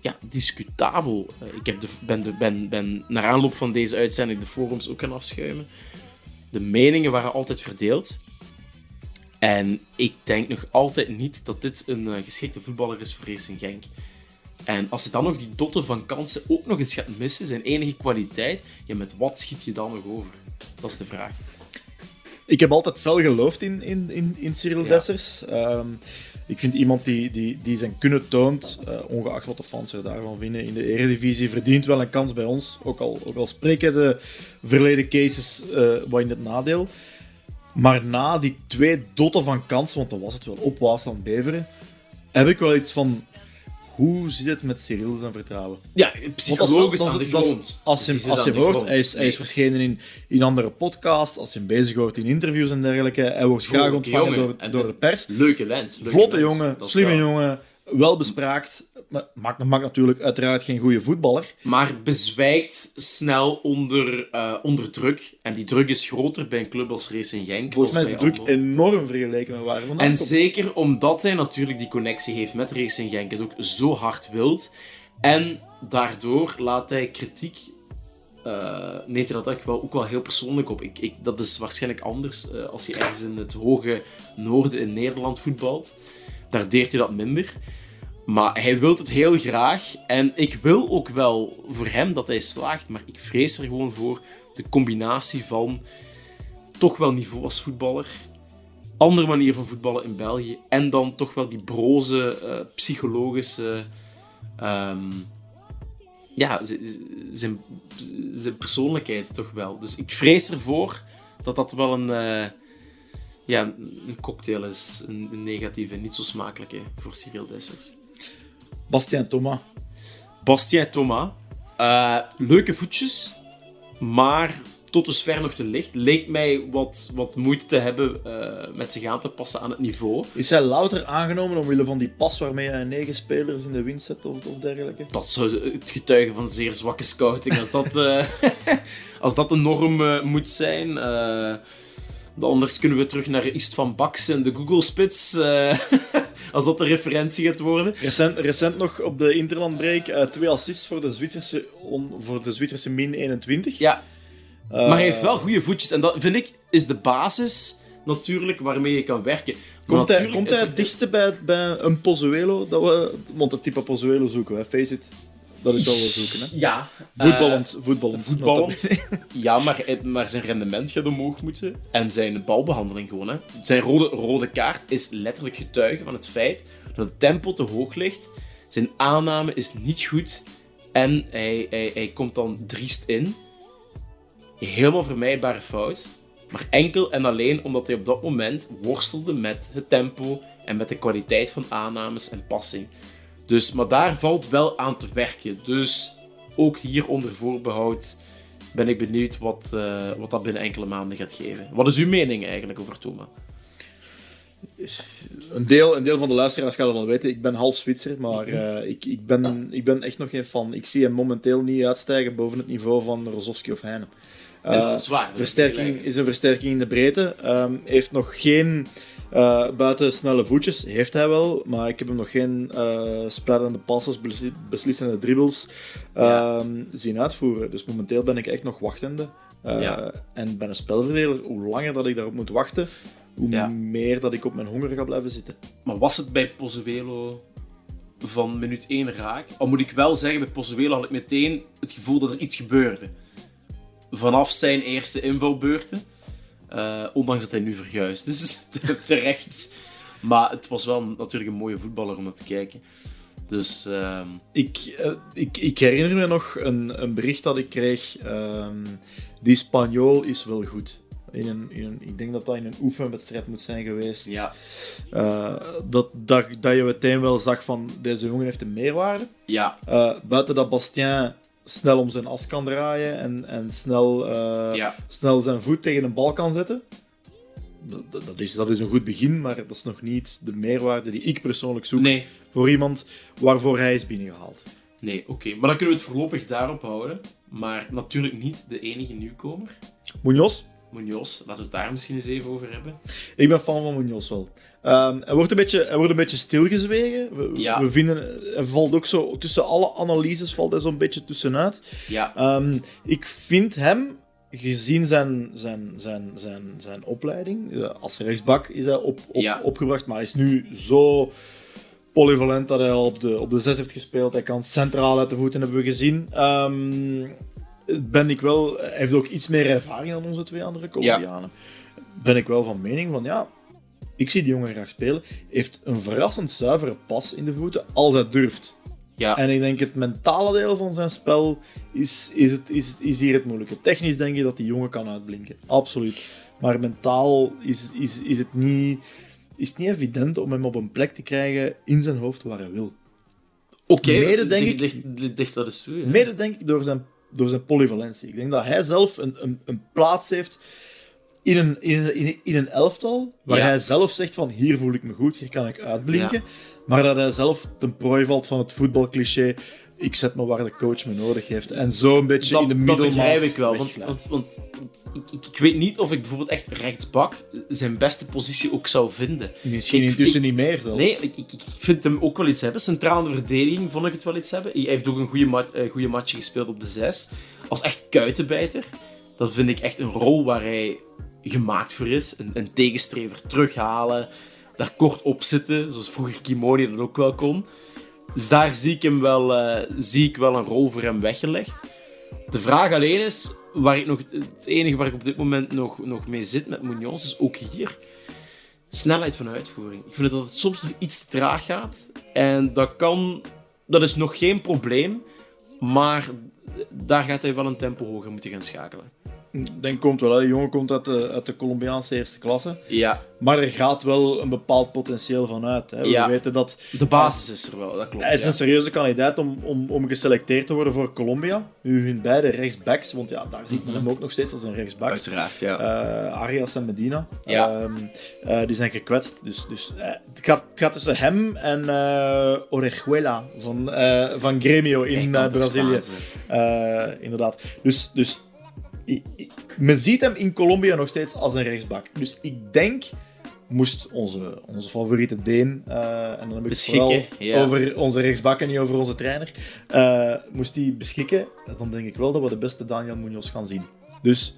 ja, discutabel. Eh, Ik heb de, ben, ben, ben naar aanloop van deze uitzending de forums ook gaan afschuimen. De meningen waren altijd verdeeld. En ik denk nog altijd niet dat dit een eh, geschikte voetballer is voor Racing Genk. En als hij dan nog die dotten van kansen ook nog eens gaat missen, zijn enige kwaliteit, ja, met wat schiet je dan nog over? Dat is de vraag. Ik heb altijd fel geloofd in, in, in, in Cyril Ja. Dessers. Ehm, ik vind iemand die, die, die zijn kunnen toont, eh, ongeacht wat de fans er daarvan vinden in de Eredivisie, verdient wel een kans bij ons. Ook al, ook al spreken de verleden cases eh wat in het nadeel. Maar na die twee dotten van kansen, want dat was het wel op Waasland Beveren, heb ik wel iets van... Hoe zit het met Cyril zijn vertrouwen? Ja, psychologisch als- aan de grond. Als je, als je hoort, hij is, hij is verschenen in, in andere podcasts, als je hem bezig hoort in interviews en dergelijke. Hij wordt graag ontvangen jongen. door, door de pers. Leuke lens. leuke Vlotte lens. jongen, slimme wel. jongen, wel bespraakt. Maar maakt, maakt natuurlijk uiteraard geen goede voetballer. Maar bezwijkt snel onder, eh, onder druk. En die druk is groter bij een club als Racing Genk. Volgens mij is de druk enorm vergeleken met waar En komt. zeker omdat hij natuurlijk die connectie heeft met Racing Genk. Het ook zo hard wilt. En daardoor laat hij kritiek... eh, neemt hij dat ook wel, ook wel heel persoonlijk op. Ik, ik, dat is waarschijnlijk anders eh, als hij ergens in het hoge noorden in Nederland voetbalt. Daar deert hij dat minder. Maar hij wil het heel graag. En ik wil ook wel voor hem dat hij slaagt. Maar ik vrees er gewoon voor de combinatie van toch wel niveau als voetballer. Andere manier van voetballen in België. En dan toch wel die broze, eh, psychologische. ehm, ja, zijn, zijn persoonlijkheid toch wel. Dus ik vrees ervoor dat dat wel een. eh, ja, een cocktail is. Een, een negatieve, niet zo smakelijke voor Cyril Dessers. Bastien Thomas. Bastien Thomas. eh, leuke voetjes, maar tot dusver nog te licht. Leek mij wat, wat moeite te hebben eh, met zich aan te passen aan het niveau. Is hij louter aangenomen omwille van die pas waarmee hij negen spelers in de winst zet of, of dergelijke? Dat zou het getuigen van zeer zwakke scouting. Als dat, eh, als dat de norm moet zijn. anders kunnen we terug naar East van Bax en de Google Spits. eh, als dat de referentie gaat worden. Recent, recent nog op de Interlandbreak eh, twee assists voor de Zwitserse, on- voor de Zwitserse min 21. Ja, Eh, maar hij heeft wel goede voetjes. En dat vind ik is de basis natuurlijk waarmee je kan werken. Komt hij, komt hij het- dichtste bij, bij een Pozuelo? Dat we, want het type Pozuelo zoeken we, face it. Dat is wel wel zoeken, hè. Ja. Voetballend, voetballend. Eh, voetballend. Ja, maar, maar zijn rendement gaat omhoog moeten. En zijn balbehandeling gewoon. Hè. Zijn rode, rode kaart is letterlijk getuige van het feit dat het tempo te hoog ligt. Zijn aanname is niet goed. En hij, hij, hij komt dan driest in. Helemaal vermijdbare fout. Maar enkel en alleen omdat hij op dat moment worstelde met het tempo en met de kwaliteit van aannames en passing. Dus, maar daar valt wel aan te werken. Dus ook hier onder voorbehoud ben ik benieuwd wat, eh, wat dat binnen enkele maanden gaat geven. Wat is uw mening eigenlijk over Thomas? Een deel, een deel van de luisteraars gaat het wel weten. Ik ben half Zwitser, maar eh, ik, ik, ben, ik ben echt nog geen fan. Ik zie hem momenteel niet uitstijgen boven het niveau van Rozovski of Heine. Dat is waar. versterking is een versterking in de breedte. Ehm, heeft nog geen uh, buiten snelle voetjes, heeft hij wel, maar ik heb hem nog geen uh, spreidende passes, besli- beslissende dribbles Ja. ehm, zien uitvoeren. Dus momenteel ben ik echt nog wachtende. Ja. En bij een spelverdeler, hoe langer dat ik daarop moet wachten, hoe Ja. meer dat ik op mijn honger ga blijven zitten. Maar was het bij Pozuelo van minuut 1 raak. Al moet ik wel zeggen, bij Pozuelo had ik meteen het gevoel dat er iets gebeurde. Vanaf zijn eerste invalbeurten. Uh, ondanks dat hij nu verguisd is, terecht. Maar het was wel natuurlijk een mooie voetballer om naar te kijken. Dus, uh... ik, uh, ik, ik herinner me nog een, een bericht dat ik kreeg. Um, die Spanjool is wel goed. In een, in een, ik denk dat dat in een oefenwedstrijd moet zijn geweest. Ja. Uh, dat, dat, dat je meteen wel zag van deze jongen heeft een meerwaarde. Ja. Uh, buiten dat Bastien snel om zijn as kan draaien en, en snel, uh, ja. snel zijn voet tegen een bal kan zetten. Dat, dat, is, dat is een goed begin, maar dat is nog niet de meerwaarde die ik persoonlijk zoek nee. voor iemand waarvoor hij is binnengehaald. Nee, oké. Okay. Maar dan kunnen we het voorlopig daarop houden. Maar natuurlijk niet de enige nieuwkomer. Munoz? Munoz, laten we het daar misschien eens even over hebben. Ik ben fan van Munoz wel. Um, hij, wordt een beetje, hij wordt een beetje stilgezwegen. We, ja. we vinden, hij valt ook zo tussen alle analyses valt hij zo'n beetje tussenuit. Ja. Um, ik vind hem, gezien zijn, zijn, zijn, zijn, zijn opleiding, als rechtsbak is hij op, op, ja. opgebracht, maar hij is nu zo polyvalent dat hij al op de, op de zes heeft gespeeld. Hij kan centraal uit de voeten, hebben we gezien. Um, ben ik wel, hij heeft ook iets meer ervaring dan onze twee andere Colombianen. Ja. Ben ik wel van mening van ja, ik zie die jongen graag spelen. Heeft een verrassend zuivere pas in de voeten als hij durft. Ja. En ik denk het mentale deel van zijn spel is, is, het, is, is hier het moeilijke. Technisch denk je dat die jongen kan uitblinken. Absoluut. Maar mentaal is, is, is, het niet, is het niet evident om hem op een plek te krijgen in zijn hoofd waar hij wil. Oké, okay, mede denk ik, ligt, ligt dat eens toe. Mede denk ik door zijn, door zijn polyvalentie. Ik denk dat hij zelf een, een, een plaats heeft in een, in, in, in een elftal waar Ja. hij zelf zegt van hier voel ik me goed, hier kan ik uitblinken. Ja. Maar dat hij zelf ten prooi valt van het voetbalcliché ik zet me waar de coach me nodig heeft. En zo een beetje Dat, in de dat middelmaat begrijp ik wel. Want, want, want, ik, ik, ik weet niet of ik bijvoorbeeld echt rechtsbak zijn beste positie ook zou vinden. Misschien ik- intussen niet meer zelfs. Nee, ik, vind hem ook wel iets hebben. Centraal in de verdediging vond ik het wel iets hebben. Hij heeft ook een goede, eh, goede match gespeeld op de 6. Als echt kuitenbijter. Dat vind ik echt een rol waar hij gemaakt voor is. Een, een tegenstrever terughalen. Daar kort op zitten, zoals vroeger Kimoni dat ook wel kon. Dus daar zie ik, hem wel, eh, zie ik wel een rol voor hem weggelegd. De vraag alleen is, waar ik nog, het enige waar ik op dit moment nog, nog mee zit met Munoz, is ook hier snelheid van uitvoering. Ik vind dat het soms nog iets te traag gaat. En dat kan, dat is nog geen probleem, maar daar gaat hij wel een tempo hoger moeten gaan schakelen. Denk komt wel, hè. die jongen komt uit de, uit de Colombiaanse eerste klasse. Ja, Maar er gaat wel een bepaald potentieel van uit. Hè. We Ja. weten dat de basis is er wel, dat klopt. hij is ja. een serieuze kandidaat om, om, om geselecteerd te worden voor Colombia. Nu hun beide rechtsbacks, want ja, daar ziet men hem ook nog steeds als een rechtsback. Uiteraard, ja. Eh, Arias en Medina. Ja. Ehm, eh, die zijn gekwetst. Dus, dus eh, het, gaat, het gaat tussen hem en eh Orejuela van, eh, van Grêmio in Brazilië. Eh, inderdaad. Dus, dus men ziet hem in Colombia nog steeds als een rechtsbak. Dus ik denk, moest onze, onze favoriete Deen, eh, en dan heb ik het Beschikken, ja. over onze rechtsbak en niet over onze trainer, eh, moest die beschikken, dan denk ik wel dat we de beste Daniel Munoz gaan zien. Dus,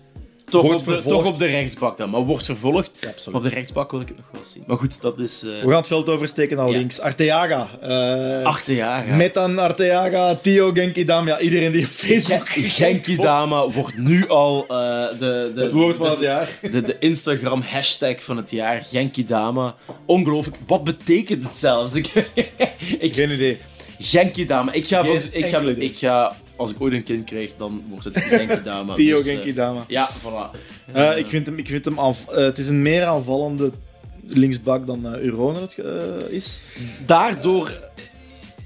toch, wordt op de, vervolgd. toch op de rechtsbak dan, maar wordt vervolgd. ja, Maar absoluut. op de rechtsbak wil ik het nog wel zien. Maar goed, dat is... eh We gaan het veld oversteken naar Ja. links. Arteaga. eh achter jaar. Metan Arteaga, Theo Genkidam. Ja, iedereen die op Facebook... Genki Dama wordt nu al eh, de, de, Het woord van de- het jaar. De, de Instagram hashtag van het jaar, Genki Dama. Ongelooflijk. Wat betekent het zelfs? Ik, ik, Geen idee. Genki Dama. Ik ga, Geen volgens- ik, ga, ik ga, als ik ooit een kind krijg, dan wordt het Genki Dama. Theo Dus, eh, Genkidama. Ja, voilà. Eh, ik vind hem, ik vind hem aanv- eh, het is een meer aanvallende linksbak dan Uronen het is. Daardoor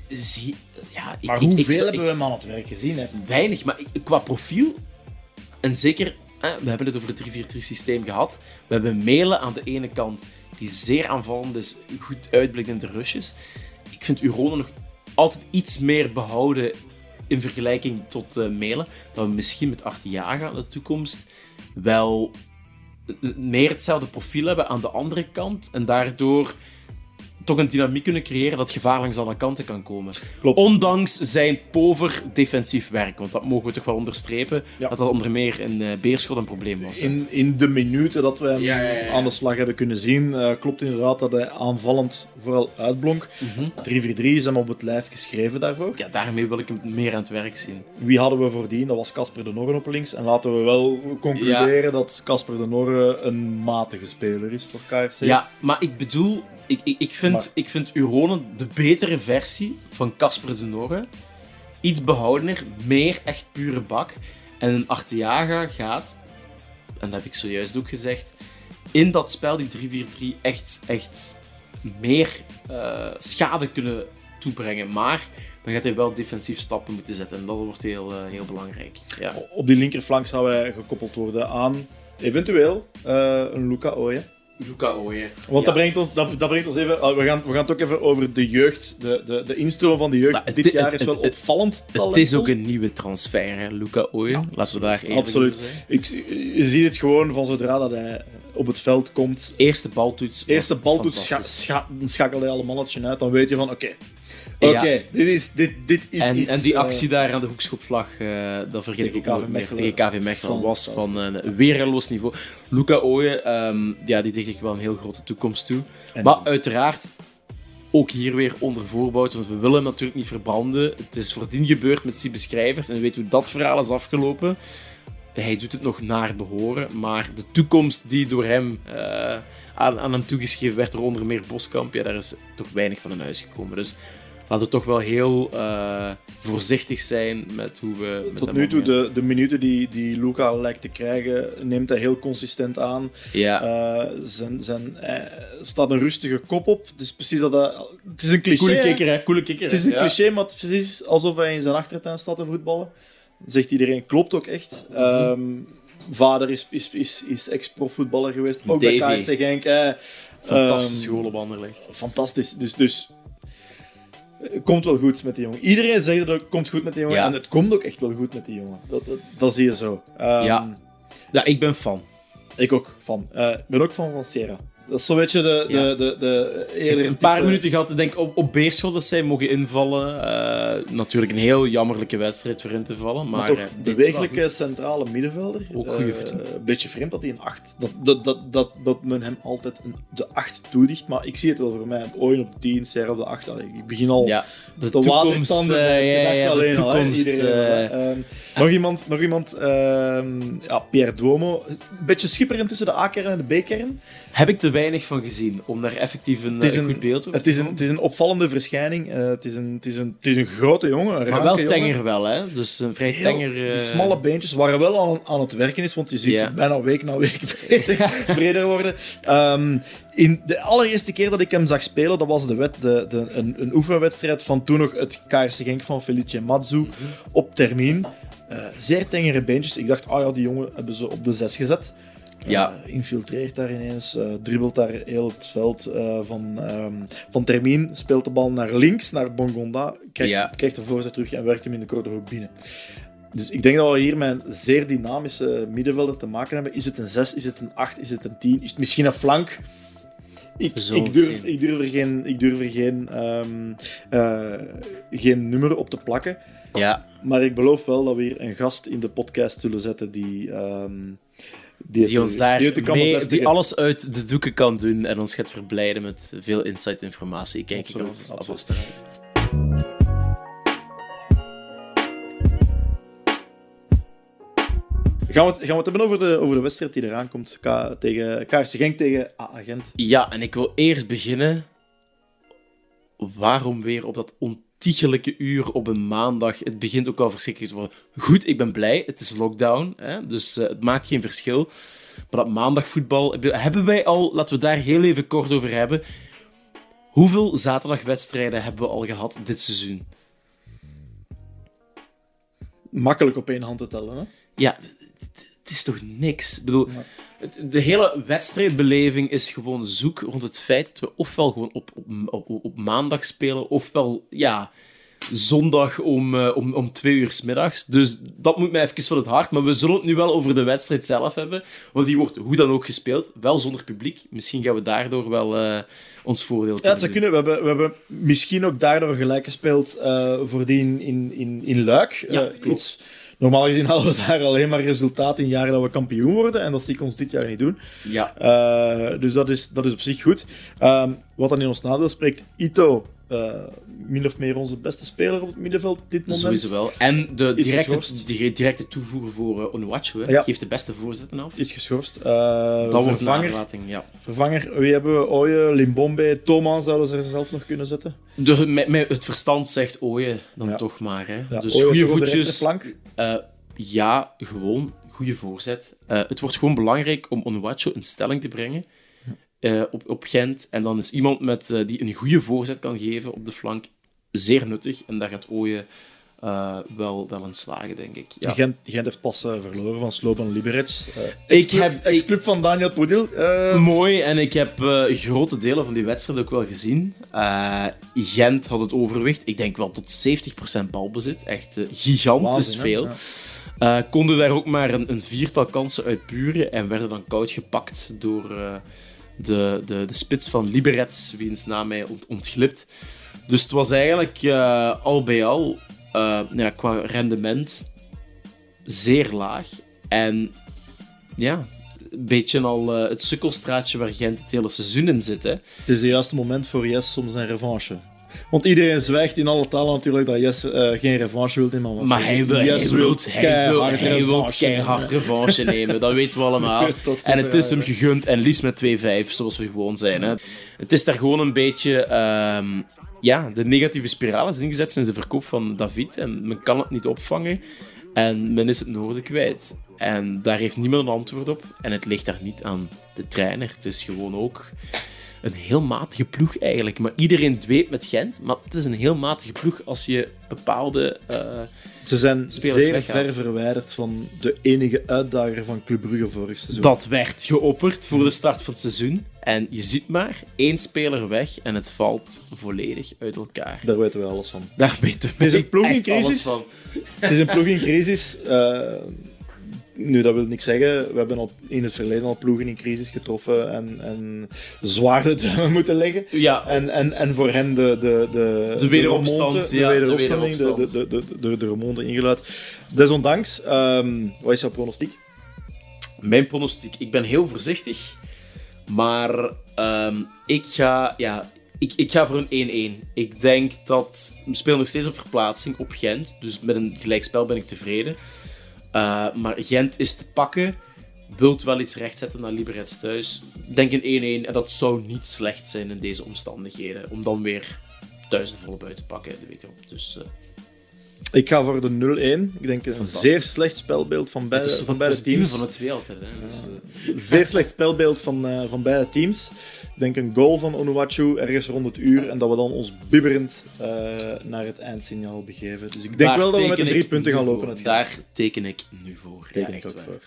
zie ja, ik, Maar ik- hoeveel ik, ik, hebben we hem aan het werk gezien? Heeft Weinig, maar ik- qua profiel, en zeker, hè, we hebben het over het 3-4-3 systeem gehad. We hebben Melen aan de ene kant, die zeer aanvallend is, goed uitblikt in de rushes. Ik vind Urone nog altijd iets meer behouden in vergelijking tot eh Melen. Dat we misschien met Artiaga in de toekomst wel meer hetzelfde profiel hebben aan de andere kant. En daardoor toch een dynamiek kunnen creëren dat gevaar langs alle kanten kan komen. Klopt. Ondanks zijn pover defensief werk, want dat mogen we toch wel onderstrepen, Ja. dat dat onder meer in eh, Beerschot een probleem was. hè. In, in de minuten dat we hem Ja, ja, ja. aan de slag hebben kunnen zien, eh, klopt inderdaad dat hij aanvallend vooral uitblonk. 3-4-3 is hem op het lijf geschreven daarvoor. Ja, daarmee wil ik hem meer aan het werk zien. Wie hadden we voordien? Dat was Casper de Norre op links. En laten we wel concluderen dat Casper de Norre een matige speler is voor KRC. Ja, maar ik bedoel, ik, ik, ik, vind, Maar- ik vind Urone de betere versie van Casper de Norre. Iets behoudener, meer echt pure bak. En een Arteaga gaat, en dat heb ik zojuist ook gezegd, in dat spel, die 3-4-3, echt, echt meer eh, schade kunnen toebrengen. Maar dan gaat hij wel defensief stappen moeten zetten. En dat wordt heel, eh, heel belangrijk. Ja. Op die linkerflank zou hij gekoppeld worden aan eventueel eh, een Luca Oye. Luca Ooyen. Want Ja. dat, brengt ons, dat, dat brengt ons even... ah, we, gaan, we gaan het ook even over de jeugd. De, de, de instroom van de jeugd Maar het- dit jaar het- is wel het- opvallend Het talentvol. is ook een nieuwe transfer, hè, Luca Ooyen. Laten we daar eerlijk Absoluut. Ik, je ziet het gewoon van zodra dat hij op het veld komt. Eerste baltoets. Eerste baltoets scha fantastisch. scha schakelt hij al een mannetje uit. Dan weet je van oké. Oké, dit, is, dit, dit is En, iets... en die eh, actie daar aan de hoekschopvlag, eh dat vergeet ik ook meer. Tegen KV Mechelen was van een weerloos niveau. Luca Ooyen, ehm, ja, die dicht ik wel een heel grote toekomst toe. En- Maar uiteraard, ook hier weer onder voorbouw, want we willen hem natuurlijk niet verbranden. Het is voordien gebeurd met Siebe Schrijvers en we weten hoe dat verhaal is afgelopen. Hij doet het nog naar behoren, maar de toekomst die door hem eh, aan, aan hem toegeschreven werd door onder meer Boskamp, ja, daar is toch weinig van in huis gekomen. Dus laten we toch wel heel eh, voorzichtig zijn met hoe we met Tot nu toe, de, de minuten die, die Luca lijkt te krijgen, neemt hij heel consistent aan. Ja, Eh, zijn, zijn, er staat een rustige kop op. Het is precies dat hij- Het is een cliché. coole kikker, hè? Coole kikker. Het is een ja. cliché, maar het is precies alsof hij in zijn achtertuin staat te voetballen. Zegt iedereen, klopt ook echt. Mhm. Ehm, vader is, is, is, is ex-profvoetballer geweest. Ook Davy. bij KSC Genk. hè. Fantastisch goal op Anderlecht. fantastisch. Dus, dus eh, komt wel goed met die jongen. Iedereen zegt dat het komt goed met die jongen. Ja. En het komt ook echt wel goed met die jongen. Dat, dat, dat zie je zo. Ehm, Ja. Ja, ik ben fan. Ik ook fan. Eh, Ik ben ook fan van Sierra. Dat is zo'n beetje de, de, Ja. de, de, eerder een paar type- minuten gehad, ik denk op, op Beerschot dat zij mogen invallen. Eh, natuurlijk een heel jammerlijke wedstrijd voor in te vallen. Maar, Maar toch eh, de was centrale middenvelder. Ook voeten. Een beetje vreemd dat hij een 8. Dat, dat, dat, dat, dat men hem altijd een, de 8 toedicht. Maar ik zie het wel voor mij. Ooyen op de 10, Serra op de 8. Allee, ik begin al. Ja, de te toekomst. het ja, de alleen al, hè, toekomst. iedereen nog iemand, nog iemand ehm, ja, Pierre Duomo. Een beetje schipperen tussen de A-kern en de B-kern. heb ik te weinig van gezien om daar effectief een, Het is eh, een- goed beeld over Het is een, het is een opvallende verschijning. Eh, het, is een, het, is een, het is een grote jongen. Een Maar wel jongen. tenger wel, hè? Dus een vrij Heel- tenger. Die eh, smalle beentjes waren wel aan, aan het werken is, want je ziet ze bijna week na week breder, breder worden. Ehm, in de allereerste keer dat ik hem zag spelen, dat was de wet, de, de, een, een oefenwedstrijd van toen nog het KRC Genk van Felice Matsu Mhm. op termijn. Eh, zeer tengere beentjes. Ik dacht, ah ja, die jongen hebben ze op de zes gezet. Ja. Eh, infiltreert daar ineens, eh, dribbelt daar heel het veld van, ehm, van Termin, speelt de bal naar links, naar Bongonda, krijgt, Ja. krijgt de voorzet terug en werkt hem in de korte hoek binnen. Dus ik denk dat we hier met een zeer dynamische middenvelder te maken hebben. Is het een 6, is het een 8, is het een 10? Is het misschien een flank? Ik, ik, durf, ik durf er geen, ik durf er geen, ehm, eh, geen nummer op te plakken. Ja, Maar ik beloof wel dat we hier een gast in de podcast zullen zetten die... ehm, die, die ons daar die mee, die alles uit de doeken kan doen en ons gaat verblijden met veel insight-informatie. Ik Kijk ik alvast eruit. Gaan we, het, gaan we het hebben over de, over de wedstrijd die eraan komt? K, tegen KRC Genk tegen A-agent. Ja, en ik wil eerst beginnen. Waarom weer op dat ontiegelijke uur op een maandag? Het begint ook al verschrikkelijk te worden. Goed, ik ben blij. Het is lockdown, hè, dus eh, het maakt geen verschil. Maar dat maandagvoetbal... Hebben wij al... Laten we daar heel even kort over hebben. Hoeveel zaterdagwedstrijden hebben we al gehad dit seizoen? Makkelijk op één hand te tellen. Hè? Ja, het is toch niks? Ik bedoel, de hele wedstrijdbeleving is gewoon zoek rond het feit dat we ofwel gewoon op, op, op, op maandag spelen, ofwel, ja, zondag om, uh, om, om twee uur s middags. Dus dat moet mij even van het hart. Maar we zullen het nu wel over de wedstrijd zelf hebben. Want die wordt hoe dan ook gespeeld. Wel zonder publiek. Misschien gaan we daardoor wel uh, ons voordeel Ja, het zou kunnen. We hebben, we hebben misschien ook daardoor gelijk gespeeld uh, voordien in, in, in Luik. Ja, iets, normaal gezien hadden we daar alleen maar resultaat in jaren dat we kampioen worden. En dat zie ik ons dit jaar niet doen. Ja. dus dat is, dat is op zich goed. Um, wat dan in ons nadeel spreekt, Ito uh, min of meer onze beste speler op het middenveld dit moment. Sowieso wel. En de directe, directe toevoer voor uh, ja. geeft de beste voorzetten af. Is geschorst. Uh, dat wordt vervanger, ja. Vervanger, wie hebben we? Oye, Limbombe, Thomas zouden ze er zelf nog kunnen zetten. De, met, met het verstand zegt Oye dan ja. toch maar. Hè. Ja, dus goede voetjes. Uh, ja, gewoon goede voorzet. Het wordt gewoon belangrijk om Onuachu een stelling te brengen. Uh, op, op Gent. En dan is iemand met, uh, die een goede voorzet kan geven op de flank zeer nuttig. En daar gaat Ooyen uh, wel, wel in slagen, denk ik. Ja. Gent, Gent heeft pas verloren van Sloban Liberec. ik heb ex-club van Daniel Podil. Mooi, en ik heb grote delen van die wedstrijd ook wel gezien. Gent had het overwicht. Ik denk wel tot 70% balbezit. Echt gigantisch veel. Konden daar ook maar een, een viertal kansen uitburen en werden dan koud gepakt door de, de, de spits van Liberec, wiens naam mij ont, ontglipt. Dus het was eigenlijk uh, al bij al, uh, ja, qua rendement, zeer laag. En ja, een beetje al uh, het sukkelstraatje waar Gent het hele seizoen in zit. Het is het juiste moment voor Jes soms een revanche. Want iedereen zwijgt in alle talen natuurlijk dat Jesse uh, geen revanche wil nemen. Maar, hij wil, hij wil, hij wil, hij wil keihard revanche nemen. Dat weten we allemaal. en het is hem gegund en liefst met 2-5, zoals we gewoon zijn. Hè. Het is daar gewoon een beetje... Um, ja, de negatieve spiraal is ingezet sinds de verkoop van David. En men kan het niet opvangen. En men is het noorden kwijt. En daar heeft niemand een antwoord op. En het ligt daar niet aan de trainer. Het is gewoon ook een heel matige ploeg eigenlijk. Maar iedereen dweept met Gent. Maar het is een heel matige ploeg als je bepaalde. Uh, Ze zijn zeer weggaat. ver verwijderd van de enige uitdager van Club Brugge vorig seizoen. Dat werd geopperd voor de start van het seizoen. En je ziet maar, één speler weg en het valt volledig uit elkaar. Daar weten we alles van. Daar weten we het is een ploeg in crisis. Van. Het is een ploeg in crisis. Uh, nu, dat wil niks zeggen. We hebben al in het verleden al ploegen in crisis getroffen en, en zwaar de moeten leggen. Ja. En, en, en voor hen de, de, de, de wederopstand, de, wederopstanding, de, de, de, de, de, de remonte ingeluid. Desondanks, um, wat is jouw pronostiek? Mijn pronostiek? Ik ben heel voorzichtig, maar um, ik ga... Ja, ik, ik ga voor een 1-1. Ik denk dat... We spelen nog steeds op verplaatsing op Gent, dus met een gelijkspel ben ik tevreden. Uh, maar Gent is te pakken. Wilt wel iets rechtzetten naar Liberec thuis. Denk een 1-1. En dat zou niet slecht zijn in deze omstandigheden. Om dan weer thuis de volle buiten te pakken. Weet je op. Dus, uh... Ik ga voor de 0-1. Ik denk een zeer slecht spelbeeld van beide, het is van beide teams. van de twee altijd. Hè? Dus, uh... Zeer slecht spelbeeld van, uh, van beide teams. Ik denk een goal van Onuachu ergens rond het uur en dat we dan ons bibberend uh, naar het eindsignaal begeven. Dus ik denk Daar wel dat we met de drie punten gaan lopen. Het Daar teken ik nu voor. Teken ja, ik ook voor.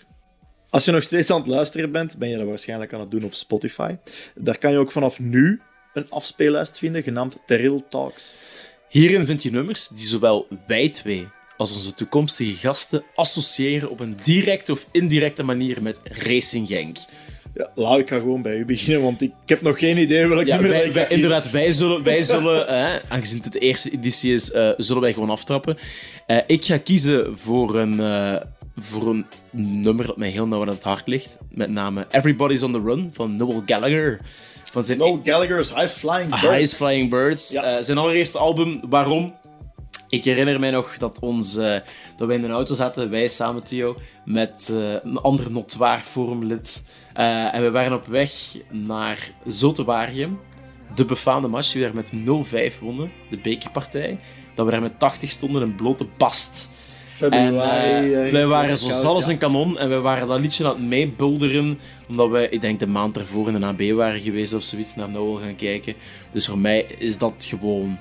Als je nog steeds aan het luisteren bent, ben je dat waarschijnlijk aan het doen op Spotify. Daar kan je ook vanaf nu een afspeellijst vinden, genaamd Terril Talks. Hierin vind je nummers die zowel wij twee als onze toekomstige gasten associëren op een directe of indirecte manier met Racing Genk. Ja, laat ik ga gewoon bij u beginnen, want ik, heb nog geen idee welk ja, nummer wij, ik wij, Inderdaad, wij zullen, wij zullen uh, aangezien het de eerste editie is, uh, zullen wij gewoon aftrappen. Uh, ik ga kiezen voor een, voor een nummer dat mij heel nauw aan het hart ligt. Met name Everybody's on the Run van Noel Gallagher. Van zijn Noel Gallagher's High Flying Birds. High Flying Birds. Ja. zijn allereerste album. Waarom? Ik herinner mij nog dat, ons, uh, dat wij in een auto zaten, wij samen Theo, met uh, een ander notwaar forumlid. En we waren op weg naar Zotewarium, de befaamde match die we daar met 0-5 wonnen, de bekerpartij. Dat we daar met 80 stonden in blote bast. Februari, en, wij waren zo zalens ja. een kanon en wij waren dat liedje aan het meebulderen, omdat wij, ik denk de maand ervoor in de AB waren geweest of zoiets, naar Noel gaan kijken. Dus voor mij is dat gewoon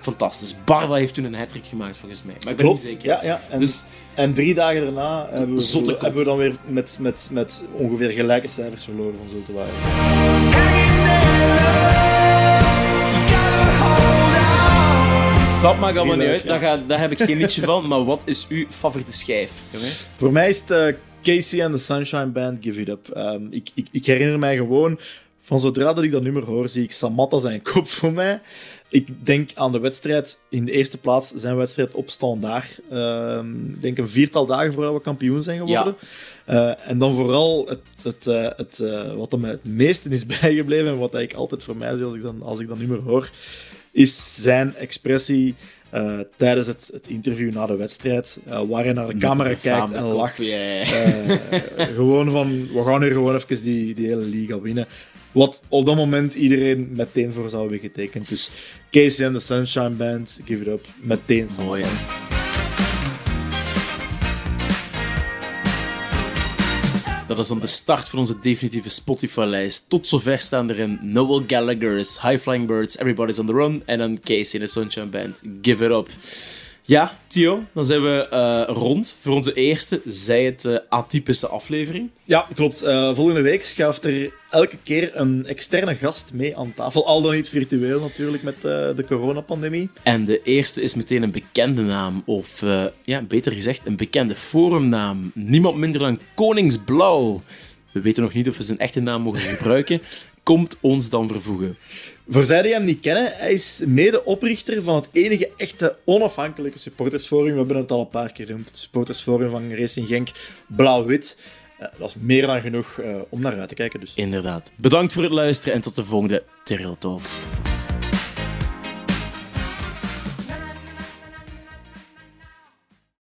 fantastisch. Barda heeft toen een hat-trick gemaakt, volgens mij. Maar ik ben Klopt, niet zeker. Ja, ja. En, dus, en drie dagen daarna hebben we, Zotte hebben we dan weer met, met, met ongeveer gelijke cijfers verloren van Zultuwaarden. Dat maakt allemaal niet uit, daar, ga- daar heb ik geen liedje van. Maar wat is uw favoriete schijf? jongen? Voor mij is het eh, Casey and the Sunshine Band, Give It Up. Ehm, ik, ik, ik herinner mij gewoon, van zodra dat ik dat nummer hoor, zie ik Samatta zijn kop voor mij. Ik denk aan de wedstrijd, in de eerste plaats zijn wedstrijd op Standaard. Ehm, ik denk een viertal dagen voordat we kampioen zijn geworden. Eh, en dan vooral het, het, eh, het, wat er me het meeste is bijgebleven en wat ik altijd voor mij zie als ik, dan, als ik dat nummer hoor, is zijn expressie eh, tijdens het, het interview na de wedstrijd, eh, waar hij naar de camera de kijkt en lacht. Eh, gewoon van, we gaan hier gewoon even die, die hele liga winnen. Wat op dat moment iedereen meteen voor zou hebben getekend. Dus Casey and the Sunshine Band, Give It Up, meteen. Mooi, Dat is dan de start van onze definitieve Spotify-lijst. Tot zover staan erin Noel Gallagher's High Flying Birds, Everybody's on the Run en dan Casey in the Sunshine Band, Give It Up. Ja, Theo, dan zijn we eh, rond voor onze eerste, zij het eh, atypische aflevering. Ja, klopt. Eh, volgende week schuift er elke keer een externe gast mee aan tafel. Al dan niet virtueel natuurlijk met de coronapandemie. En de eerste is meteen een bekende naam, of ja, beter gezegd, een bekende forumnaam. Niemand minder dan Koningsblauw. We weten nog niet of we zijn echte naam mogen gebruiken. Komt ons dan vervoegen. Voor zij die hem niet kennen, hij is medeoprichter van het enige echte onafhankelijke supportersforum. We hebben het al een paar keer genoemd. Het supportersforum van Racing Genk, blauw-wit. Eh, dat is meer dan genoeg eh, om naar uit te kijken. Dus. Inderdaad. Bedankt voor het luisteren en tot de volgende Terrill Talks.